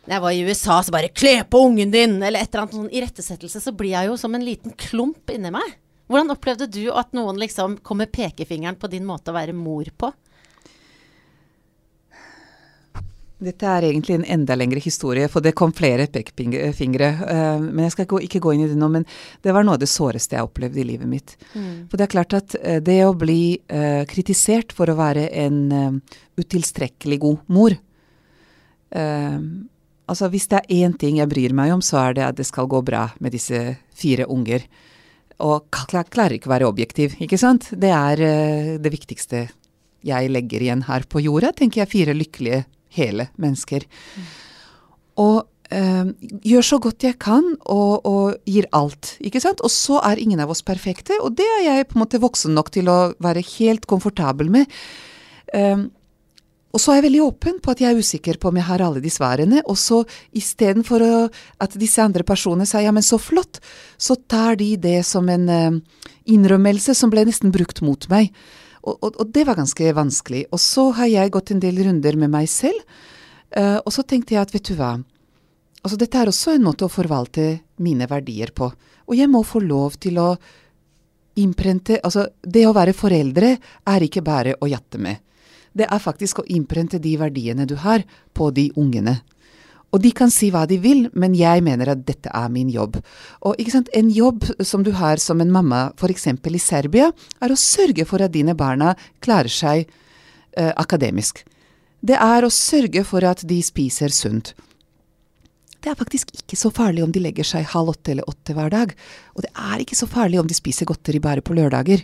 når jeg var i USA, så bare 'kle på ungen din', eller et eller annet sånn irettesettelse, så blir jeg jo som en liten klump inni meg. Hvordan opplevde du at noen liksom kom med pekefingeren på din måte å være mor på? Dette er egentlig en enda lengre historie, for det kom flere pekefingre. eh, men jeg skal ikke gå inn i det nå, men det var noe av det såreste jeg opplevde i livet mitt. For det er klart at eh, det å bli eh, kritisert for å være en utilstrekkelig god mor Altså hvis det er én ting jeg bryr meg om, så er det at det skal gå bra med disse fire unger. Og kla- klarer ikke å være objektiv, ikke sant? Det er uh, det viktigste jeg legger igjen her på jorda, tenker jeg. Fire lykkelige, hele mennesker. Og uh, gjør så godt jeg kan, og, og gir alt, ikke sant. Og så er ingen av oss perfekte, og det er jeg på en måte voksen nok til å være helt komfortabel med. Eh, og så er jeg veldig åpen på at jeg er usikker på om jeg har alle de svarene. Og så istedenfor at disse andre personene sier ja, men så flott, så tar de det som en eh, innrømmelse som ble nesten brukt mot meg. Og, og, og det var ganske vanskelig. Og så har jeg gått en del runder med meg selv, eh, og så tenkte jeg at vet du hva, altså dette er også en måte å forvalte mine verdier på. Og jeg må få lov til å innprente Altså, det å være foreldre er ikke bare å jatte med. Det er faktisk å innprente de verdiene du har, på de ungene. Og de kan si hva de vil, men jeg mener at dette er min jobb. Og en jobb som du har som en mamma, f.eks. i Serbia, er å sørge for at dine barna klarer seg eh, akademisk. Det er å sørge for at de spiser sunt. Det er faktisk ikke så farlig om de legger seg halv åtte eller åtte hver dag. Og det er ikke så farlig om de spiser godteri bare på lørdager.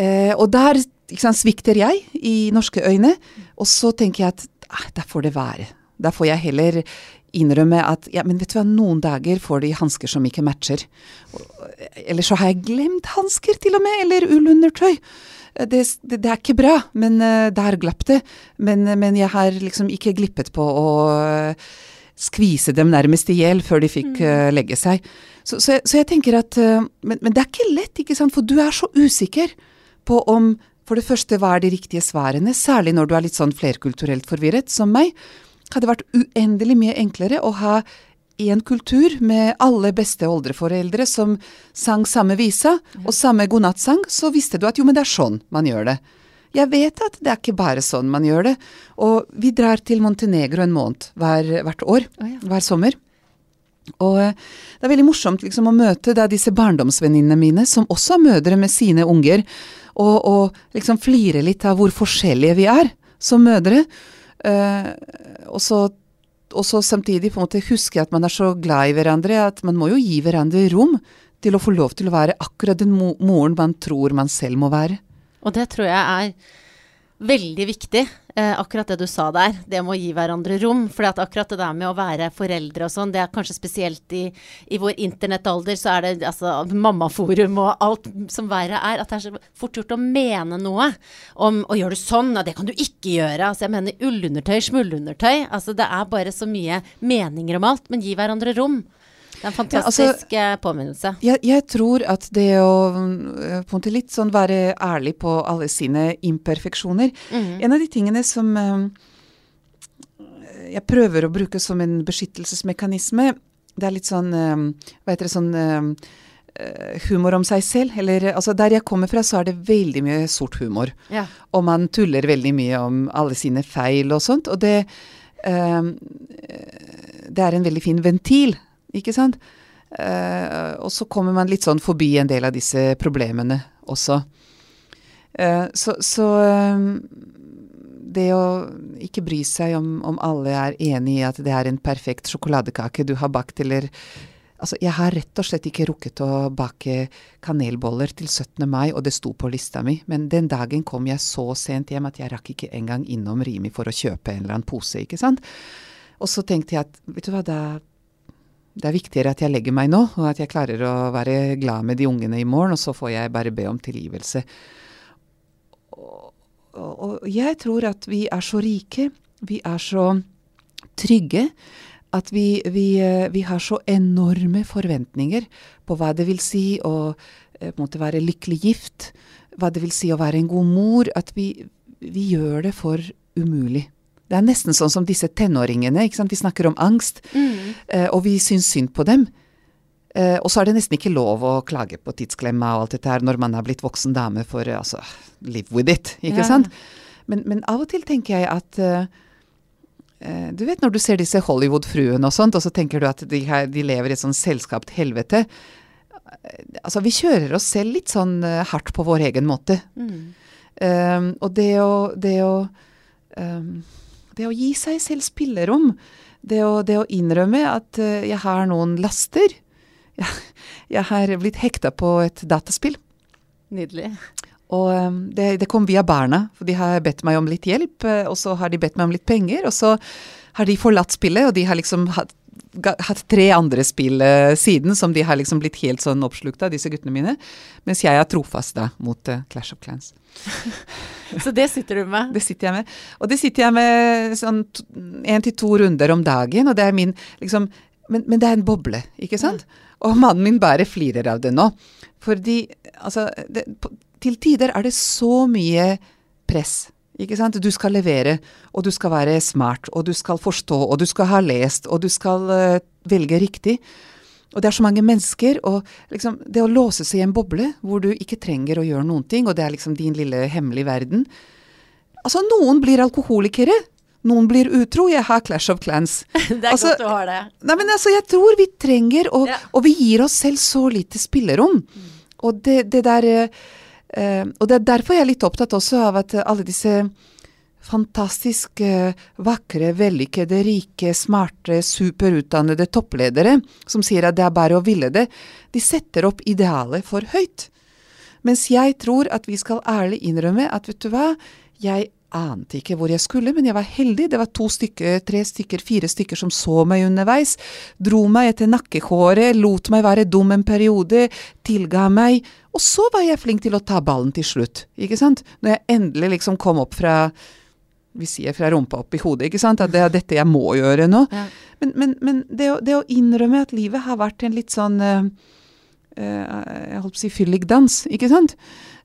Eh, og der sant, svikter jeg i norske øyne, og så tenker jeg at eh, der får det være. Der får jeg heller innrømme at ja, men vet du hva, noen dager får de hansker som ikke matcher. Eller så har jeg glemt hansker til og med, eller ullundertøy. Eh, Det, det, det er ikke bra, men eh, der glapp det. Men, men jeg har liksom ikke glippet på å eh, skvise dem nærmest i hjel før de fikk uh, legge seg. Så, så, jeg- så jeg tenker at uh, men, men det er ikke lett, ikke sant, for du er så usikker på om for det første, hva er de riktige svarene, særlig når du er litt sånn flerkulturelt forvirret som meg. Hadde vært uendelig mye enklere å ha en kultur med alle beste oldeforeldre som sang samme visa og samme godnattsang, så visste du at jo, men det er sånn man gjør det. Jeg vet at det er ikke bare sånn man gjør det. Og vi drar til Montenegro en måned hver, hvert år, hver sommer. Og eh, det er veldig morsomt liksom, å møte da disse barndomsvenninnene mine, som også er mødre med sine unger, og, og liksom flire litt av hvor forskjellige vi er som mødre. Eh, og, så, og så samtidig på en måte huske at man er så glad i hverandre at man må jo gi hverandre rom til å få lov til å være akkurat den moren man tror man selv må være. Og det tror jeg er veldig viktig, eh, akkurat det du sa der. Det med å gi hverandre rom. For akkurat det der med å være foreldre og sånn, det er kanskje spesielt i, i vår internettalder, så er det altså mammaforum og alt som verre er, at det er så fort gjort å mene noe om Å, gjøre du sånn? Ja, det kan du ikke gjøre. Altså, jeg mener ullundertøy, smullundertøy. Altså, det er bare så mye meninger om alt. Men gi hverandre rom. Det er en Ja, altså- eh, påminnelse. Jeg, jeg tror at det å øh, på en litt sånn være ærlig på alle sine imperfeksjoner mm. En av de tingene som øh, jeg prøver å bruke som en beskyttelsesmekanisme, det er litt sånn Hva heter det sånn humor om seg selv. Eller altså der jeg kommer fra, så er det veldig mye sort humor. Ja. Og man tuller veldig mye om alle sine feil og sånt. Og det, ehm, det er en veldig fin ventil, ikke sant? Uh, og så kommer man litt sånn forbi en del av disse problemene også. Uh, så så um, det å ikke bry seg om, om alle er enig i at det er en perfekt sjokoladekake du har bakt, eller Altså, jeg har rett og slett ikke rukket å bake kanelboller til 17. mai, og det sto på lista mi, men den dagen kom jeg så sent hjem at jeg rakk ikke engang innom Rimi for å kjøpe en eller annen pose, ikke sant. Og så tenkte jeg at vet du hva, da, det er viktigere at jeg legger meg nå, og at jeg klarer å være glad med de ungene i morgen, og så får jeg bare be om tilgivelse. Og, og, jeg tror at vi er så rike, vi er så trygge, at vi, vi, eh, vi har så enorme forventninger på hva det vil si å eh, måte være lykkelig gift, hva det vil si å være en god mor, at vi, vi gjør det for umulig. Det er nesten sånn som disse tenåringene. ikke sant? Vi snakker om angst, Mm. eh, og vi syns synd på dem. Eh, og så er det nesten ikke lov å klage på tidsklemma og alt dette her når man er blitt voksen dame, for eh, altså live with it, ikke Ja. sant? Men, men av og til tenker jeg at Du vet når du ser disse Hollywood-fruene og sånt, og så tenker du at de, her, de lever i et sånn selskapt helvete. Altså, vi kjører oss selv litt sånn hardt på vår egen måte. Mm. Um, og det å, det å um, Det å gi seg selv spillerom, det å, det å innrømme at eh, jeg har noen laster Jeg, jeg har blitt hekta på et dataspill. Nydelig. Og um, det, det kom via barna, for de har bedt meg om litt hjelp, eh, og så har de bedt meg om litt penger, og så har de forlatt spillet, og de har liksom hatt, hatt tre andre spill eh, siden som de har liksom blitt helt sånn oppslukt av, disse guttene mine, mens jeg er trofast da mot uh, Clash of Clans. Så det sitter du med. Det sitter jeg med. Og det sitter jeg med sånn én til to runder om dagen, og det er min liksom men, men det er en boble, ikke sant? Og mannen min bare flirer av det nå. Fordi altså det, Til tider er det så mye press. Ikke sant? Du skal levere, og du skal være smart, og du skal forstå, og du skal ha lest, og du skal uh, velge riktig. Og det er så mange mennesker, og liksom det å låse seg i en boble hvor du ikke trenger å gjøre noen ting, og det er liksom din lille hemmelige verden Altså, noen blir alkoholikere. Noen blir utro. Jeg har Clash of Clans. Det er Altså, godt du har det. Nei, men altså, jeg tror vi trenger, og, Ja. og vi gir oss selv så lite spillerom. Og det, det der eh, Og det er derfor jeg er litt opptatt også av at eh, alle disse fantastisk eh, vakre, vellykkede, rike, smarte, superutdannede toppledere som sier at det er bare å ville det, de setter opp idealet for høyt. Mens jeg tror at vi skal ærlig innrømme at vet du hva, jeg ante ikke hvor jeg skulle, men jeg var heldig. Det var to stykker, tre stykker, fire stykker som så meg underveis, dro meg etter nakkehåret, lot meg være dum en periode, tilga meg, og så var jeg flink til å ta ballen til slutt, ikke sant? Når jeg endelig liksom kom opp fra vi sier fra rumpa opp i hodet, ikke sant? At det er dette jeg må gjøre nå. Ja. Men, men, men det, å, det å innrømme at livet har vært en litt sånn uh, uh, Jeg holdt på å si fyllik dans, ikke sant?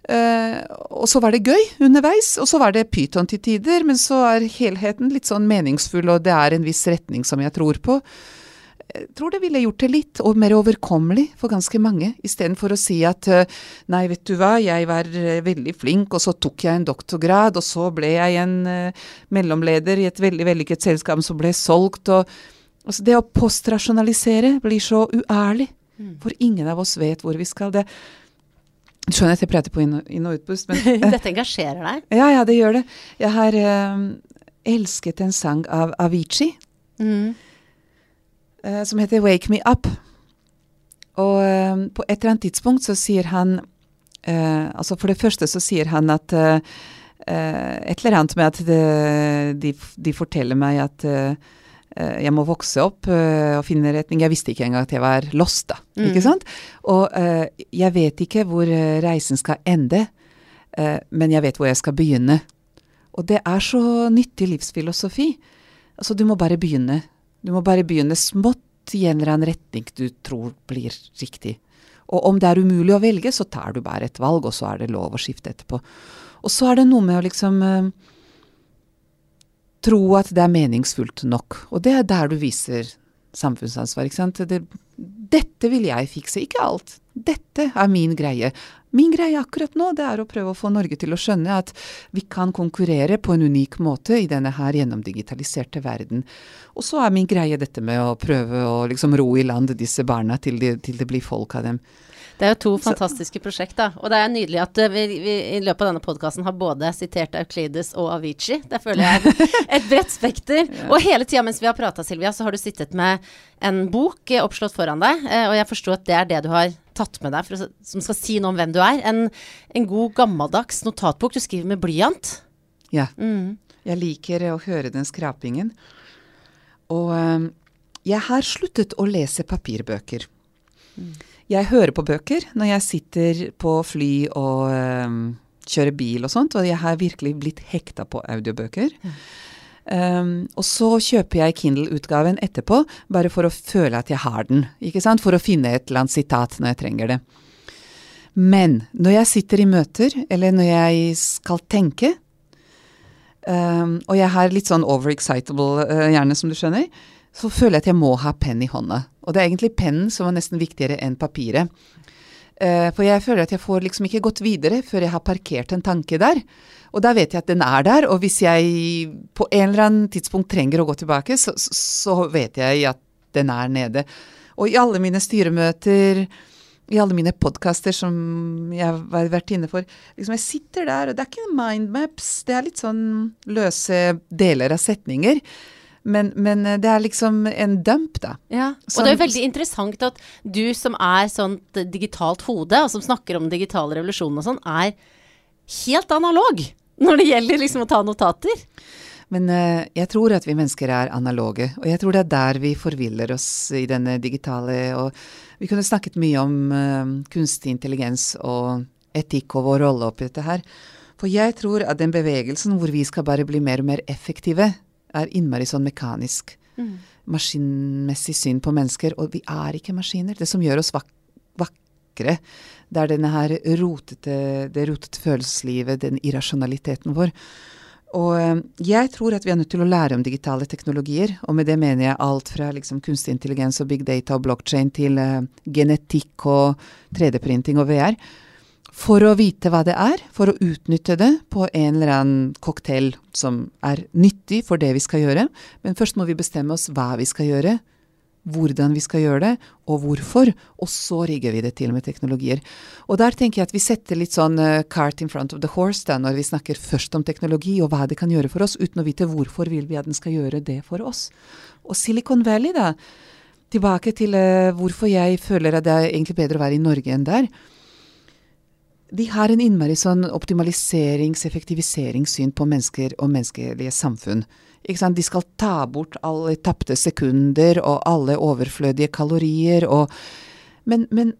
Eh, og så var det gøy underveis, og så var det pyton til tider, men så er helheten litt sånn meningsfull, og det er en viss retning som jeg tror på. Jeg tror det ville gjort det litt og mer overkommelig for ganske mange, istedenfor å si at uh, nei, vet du hva, jeg var eh, veldig flink, og så tok jeg en doktorgrad, og så ble jeg en uh, mellomleder i et veldig vellykket selskap som ble solgt, og altså det å postrasjonalisere blir så uærlig, for ingen av oss vet hvor vi skal. Det du skjønner at jeg prater på inn- inn- og utpust, men Dette engasjerer deg. ja, ja, det gjør det. Jeg har eh, elsket en sang av Avicii Mm. eh, som heter Wake Me Up. Og eh, på et eller annet tidspunkt så sier han eh, Altså for det første så sier han at eh, eh, Et eller annet med at det, de, de forteller meg at eh, jeg må vokse opp eh, og finne retning. Jeg visste ikke engang at jeg var lost, da. Mm. Ikke sant? Og eh, jeg vet ikke hvor eh, reisen skal ende, eh, men jeg vet hvor jeg skal begynne. Og det er så nyttig livsfilosofi. Altså, du må bare begynne. Du må bare begynne smått i en eller annen retning du tror blir riktig. Og om det er umulig å velge, så tar du bare et valg, og så er det lov å skifte etterpå. Og så er det noe med å liksom eh, tro at det er meningsfullt nok. Og det er der du viser samfunnsansvar, ikke sant. Det, dette vil jeg fikse, ikke alt. Dette er min greie. Min greie akkurat nå, det er å prøve å få Norge til å skjønne at vi kan konkurrere på en unik måte i denne her gjennomdigitaliserte verden. Og så er min greie dette med å prøve å liksom ro i land disse barna til, de, til det blir folk av dem. Det er jo to fantastiske prosjekt, da. Og det er nydelig at eh, vi, vi i løpet av denne podkasten har både sitert Euclides og Avicii. Det føler jeg er et bredt spekter. Og hele tida mens vi har prata, Silvia, så har du sittet med en bok eh, oppslått foran deg. eh, Og jeg forstår at det er det du har tatt med deg å, som skal si noe om hvem du er. En, en god gammeldags notatbok. Du skriver med blyant. Ja. Mm. Jeg liker å høre den skrapingen. Og jeg har sluttet å lese papirbøker. Jeg hører på bøker når jeg sitter på fly og um, kjører bil og sånt, og jeg har virkelig blitt hekta på audiobøker. Um, og så kjøper jeg Kindle-utgaven etterpå, bare for å føle at jeg har den. ikke sant? For å finne et eller annet sitat når jeg trenger det. Men når jeg sitter i møter, eller når jeg skal tenke, um, og jeg har litt sånn overexcitable uh, hjerne, som du skjønner, så føler jeg at jeg må ha penn i hånda. Og det er egentlig pennen som er nesten viktigere enn papiret. Uh, for jeg føler at jeg får liksom ikke gått videre før jeg har parkert en tanke der. Og da vet jeg at den er der, og hvis jeg på en eller annen tidspunkt trenger å gå tilbake, så, så vet jeg at den er nede. Og i alle mine styremøter, i alle mine podkaster som jeg har vært inne for liksom Jeg sitter der, og det er ikke mindmaps, det er litt sånn løse deler av setninger. Men, men, det er liksom en dump, da. Ja, og som, det er jo veldig interessant at du som er sånt digitalt hode, og som snakker om digital revolusjon og sånn, er helt analog når det gjelder liksom å ta notater. Men uh, jeg tror at vi mennesker er analoge, og jeg tror det er der vi forviller oss i denne digitale og Vi kunne snakket mye om uh, kunstig intelligens og etikk og vår rolle oppi dette her. For jeg tror at den bevegelsen hvor vi skal bare bli mer og mer effektive, er innmari sånn mekanisk. Mm. Maskinmessig syn på mennesker. Og vi er ikke maskiner. Det som gjør oss vak vakre, det er denne her rotete, det rotete følelseslivet, den irrasjonaliteten vår. Og eh, jeg tror at vi er nødt til å lære om digitale teknologier, og med det mener jeg alt fra liksom kunstig intelligens og big data og blockchain til uh, genetikk og 3D-printing og VR. For å vite hva det er, for å utnytte det på en eller annen cocktail som er nyttig for det vi skal gjøre. Men først må vi bestemme oss hva vi skal gjøre, hvordan vi skal gjøre det, og hvorfor. Og så rigger vi det til med teknologier. Og der tenker jeg at vi setter litt sånn uh, cart in front of the horse da, når vi snakker først om teknologi og hva det kan gjøre for oss, uten å vite hvorfor vil vi at den skal gjøre det for oss. Og Silicon Valley, da. Tilbake til uh, hvorfor jeg føler at det er egentlig bedre å være i Norge enn der. De har en innmari sånn optimaliserings-, effektiviseringssyn på mennesker og menneskelige samfunn. De skal ta bort alle tapte sekunder og alle overflødige kalorier og men, men,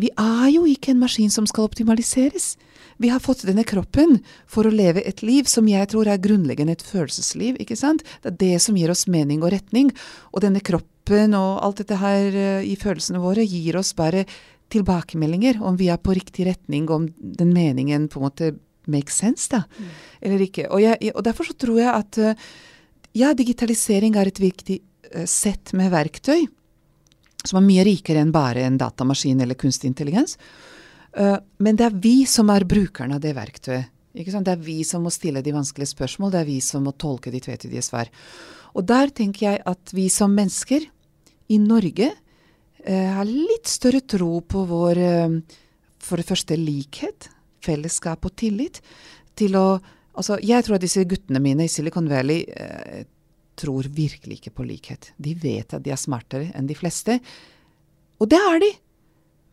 vi er jo ikke en maskin som skal optimaliseres. Vi har fått denne kroppen for å leve et liv som jeg tror er grunnleggende et følelsesliv. ikke sant? Det er det som gir oss mening og retning. Og denne kroppen og alt dette her uh, i følelsene våre gir oss bare tilbakemeldinger om vi er på riktig retning, om den meningen på en måte makes sense, da, mm. eller ikke. Og, jeg, og, derfor så tror jeg at eh, ja, digitalisering er et viktig uh, sett med verktøy som er mye rikere enn bare en datamaskin eller kunstig intelligens. Uh, men det er vi som er brukerne av det verktøyet. Ikke sant? Det er vi som må stille de vanskelige spørsmål, det er vi som må tolke de tvetydige svar. Og der tenker jeg at vi som mennesker i Norge uh, har litt større tro på vår for det første likhet, fellesskap og tillit til å Altså, jeg tror at disse guttene mine i Silicon Valley eh, tror virkelig ikke på likhet. De vet at de er smartere enn de fleste. Og det er de!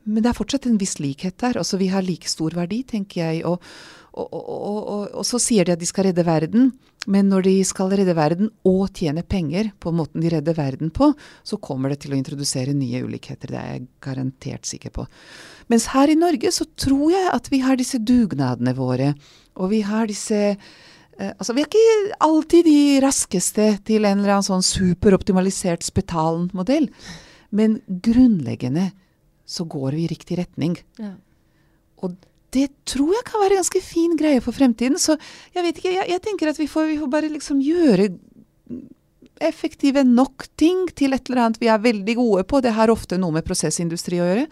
Men det er fortsatt en viss likhet der. Altså, vi har like stor verdi, tenker jeg. Og, og, og, og, så sier de at de skal redde verden. Men når de skal redde verden og tjene penger på måten de redder verden på, så kommer det til å introdusere nye ulikheter. Det er jeg garantert sikker på. Mens her i Norge så tror jeg at vi har disse dugnadene våre, og vi har disse eh, Altså, vi er ikke alltid de raskeste til en eller annen sånn superoptimalisert Spetalen-modell, men grunnleggende så går vi i riktig retning. Ja. Og det tror jeg kan være en ganske fin greie for fremtiden. Så jeg vet ikke, jeg, jeg tenker at vi får, vi får, bare liksom gjøre effektive nok ting til et eller annet vi er veldig gode på. Det har ofte noe med prosessindustri å gjøre.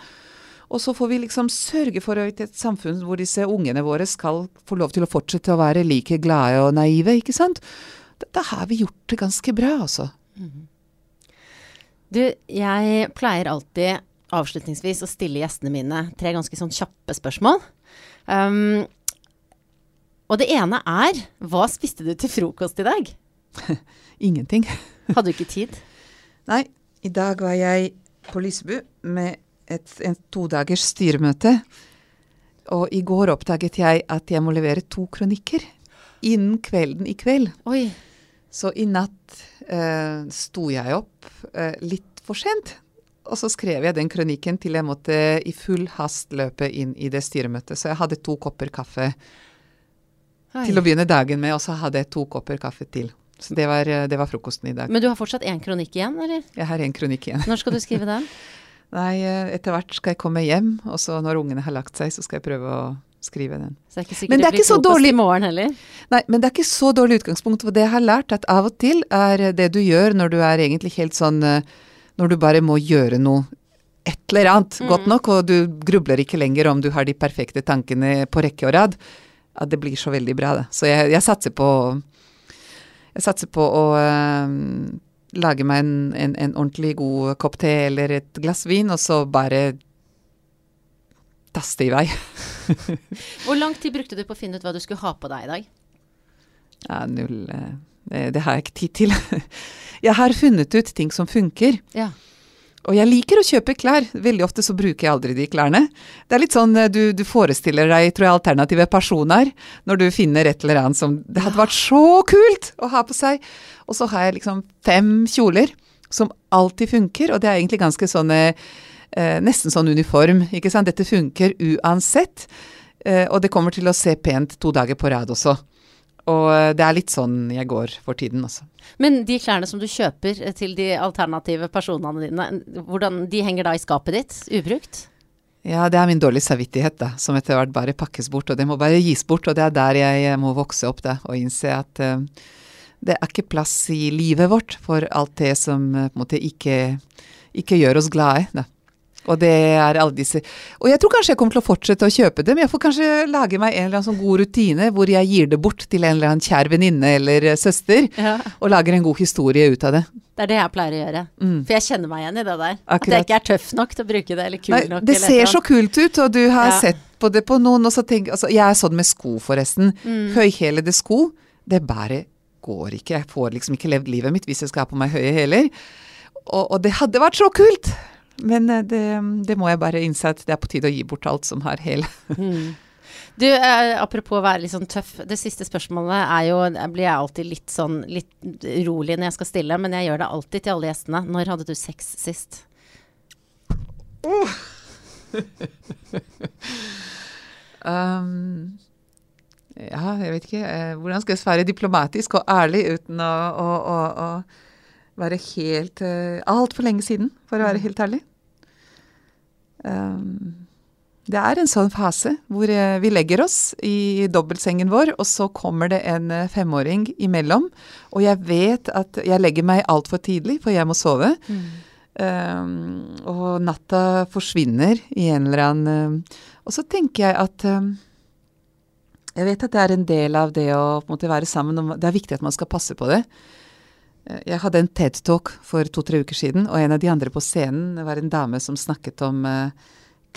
Og så får vi liksom sørge for et samfunn hvor disse ungene våre skal få lov til å fortsette å være like glade og naive, ikke sant. Da, har vi gjort det ganske bra, altså. Mm. Du, jeg pleier alltid avslutningsvis å stille gjestene mine tre ganske sånn kjappe spørsmål. Um, og det ene er Hva spiste du til frokost i dag? Ingenting. Hadde du ikke tid? Nei. I dag var jeg på Lysebu med et, et todagers styremøte. Og i går oppdaget jeg at jeg må levere to kronikker innen kvelden i kveld. Oi. Så i natt eh, sto jeg opp eh, litt for sent. Og så skrev jeg den kronikken til jeg måtte i full hast løpe inn i det styremøtet. Så jeg hadde to kopper kaffe Hei. til å begynne dagen med, og så hadde jeg to kopper kaffe til. Så det var, eh, det var frokosten i dag. Men du har fortsatt én kronikk igjen, eller? Jeg har en kronikk igjen. Når skal du skrive den? Nei, eh, etter hvert skal jeg komme hjem, og så når ungene har lagt seg, så skal jeg prøve å skrive den. Så det er ikke sikkert Men det er blir ikke så dårlig. i morgen heller. Nei, men det er ikke så dårlig utgangspunkt. For det jeg har lært, at av og til er det du gjør når du er egentlig helt sånn eh, Når du bare må gjøre noe et eller annet godt nok, og du grubler ikke lenger om du har de perfekte tankene på rekke og rad, at det blir så veldig bra, det. Så jeg, jeg satser på Jeg satser på å øh, lage meg en, en, en ordentlig god kopp te eller et glass vin, og så bare taste i vei. Hvor lang tid brukte du på å finne ut hva du skulle ha på deg i dag? Ja, null eh, det, det har jeg ikke tid til. Jeg har funnet ut ting som funker. Ja. Og jeg liker å kjøpe klær. Veldig ofte så bruker jeg aldri de klærne. Det er litt sånn eh, du, du forestiller deg, tror jeg, alternative personer når du finner et eller annet som Det hadde vært så kult å ha på seg! Og så har jeg liksom fem kjoler som alltid funker, og det er egentlig ganske sånn eh, Nesten sånn uniform, ikke sant. Dette funker uansett. Eh, og det kommer til å se pent to dager på rad også. Og eh, det er litt sånn jeg går for tiden, altså. Men de klærne som du kjøper eh, til de alternative personene dine, hvordan, de henger da i skapet ditt, ubrukt? Ja, det er min dårlige samvittighet, da, som etter hvert bare pakkes bort. Og det må bare gis bort, og det er der jeg må vokse opp, da, og innse at uh, det er ikke plass i livet vårt for alt det som eh, på en måte ikke, ikke gjør oss glade, da. Og det er alle disse Og jeg tror kanskje jeg kommer til å fortsette å kjøpe dem. Jeg får kanskje lage meg en eller annen sånn god rutine hvor jeg gir det bort til en eller annen kjær venninne eller eh, søster, Ja. og lager en god historie ut av det. Det er det jeg pleier å gjøre. Mm. For jeg kjenner meg igjen i det der. At Akkurat. jeg ikke er tøff nok til å bruke det, eller kul Nei, nok. det ser så kult ut, og du har Ja. sett på det på noen, og så tenker altså, Jeg er sånn med sko, forresten. Mm. Høyhælede sko, det bare går ikke. Jeg får liksom ikke levd livet mitt hvis jeg skal ha på meg høye hæler. Og, og det hadde vært så kult! Men eh, det, det må jeg bare innse at det er på tide å gi bort alt som har hæl. Mm. Du, eh, apropos å være litt sånn tøff. Det siste spørsmålet er jo Jeg blir jeg alltid litt sånn litt rolig når jeg skal stille, men jeg gjør det alltid til alle gjestene. Når hadde du sex sist? Um, ja, jeg vet ikke. eh, hvordan skal jeg svare diplomatisk og ærlig uten å, å, å, å være helt uh, Altfor lenge siden, for å være helt ærlig. Um, det er en sånn fase hvor eh, vi legger oss i dobbeltsengen vår, og så kommer det en eh, femåring imellom. Og jeg vet at jeg legger meg altfor tidlig, for jeg må sove. Um, og natta forsvinner i en eller annen um, Og så tenker jeg at um, Jeg vet at det er en del av det å måte være sammen. Det er viktig at man skal passe på det. Eh, Jeg hadde en TED-talk for to-tre uker siden, og en av de andre på scenen var en dame som snakket om eh,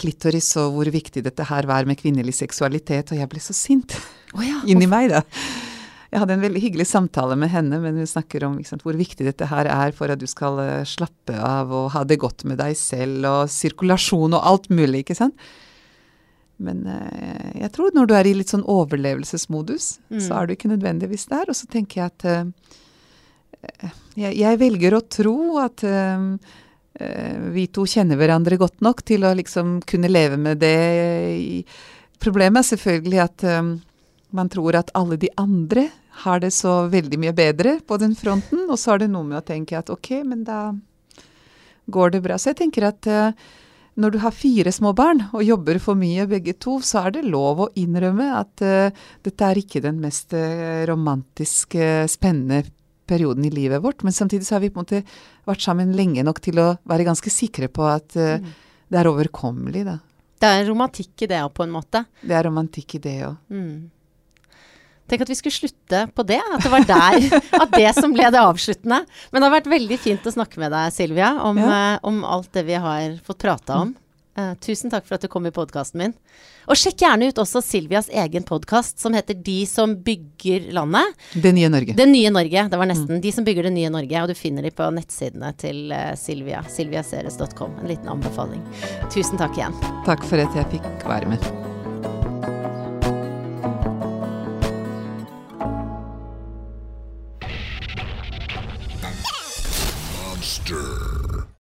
klitoris og hvor viktig dette her var med kvinnelig seksualitet, og jeg ble så sint oh ja. inni meg, da. Jeg hadde en veldig hyggelig samtale med henne, men hun snakker om sant, hvor viktig dette her er for at du skal eh, slappe av og ha det godt med deg selv, og sirkulasjon og alt mulig, ikke sant. Men eh, jeg tror når du er i litt sånn overlevelsesmodus, Mm. så er du ikke nødvendigvis der. Og så tenker jeg at eh, jeg, jeg velger å tro at eh, vi to kjenner hverandre godt nok til å liksom kunne leve med det. Problemet er selvfølgelig at um, man tror at alle de andre har det så veldig mye bedre på den fronten, og så er det noe med å tenke at ok, men da går det bra. Så jeg tenker at uh, når du har fire små barn og jobber for mye begge to, så er det lov å innrømme at uh, dette er ikke den mest romantiske, spennende perioden i livet vårt. Men samtidig så har vi på en måte vært sammen lenge nok til å være ganske sikre på at Mm. det er overkommelig, da. Det er romantikk i det òg, på en måte. Det er romantikk i det òg. Mm. Tenk at vi skulle slutte på det. At det var der. At det som ble det avsluttende. Men det har vært veldig fint å snakke med deg, Silvia, om, Ja. uh, om alt det vi har fått prata om. Eh, tusen takk for at du kom i podkasten min. Og sjekk gjerne ut også Silvias egen podkast som heter De som bygger landet. Det nye Norge. Det nye Norge. Det var nesten De som bygger det nye Norge. Og du finner de på nettsidene til eh, Silvia. Silviaseres.com. En liten anbefaling. Tusen takk igjen. Takk for at jeg fikk være med.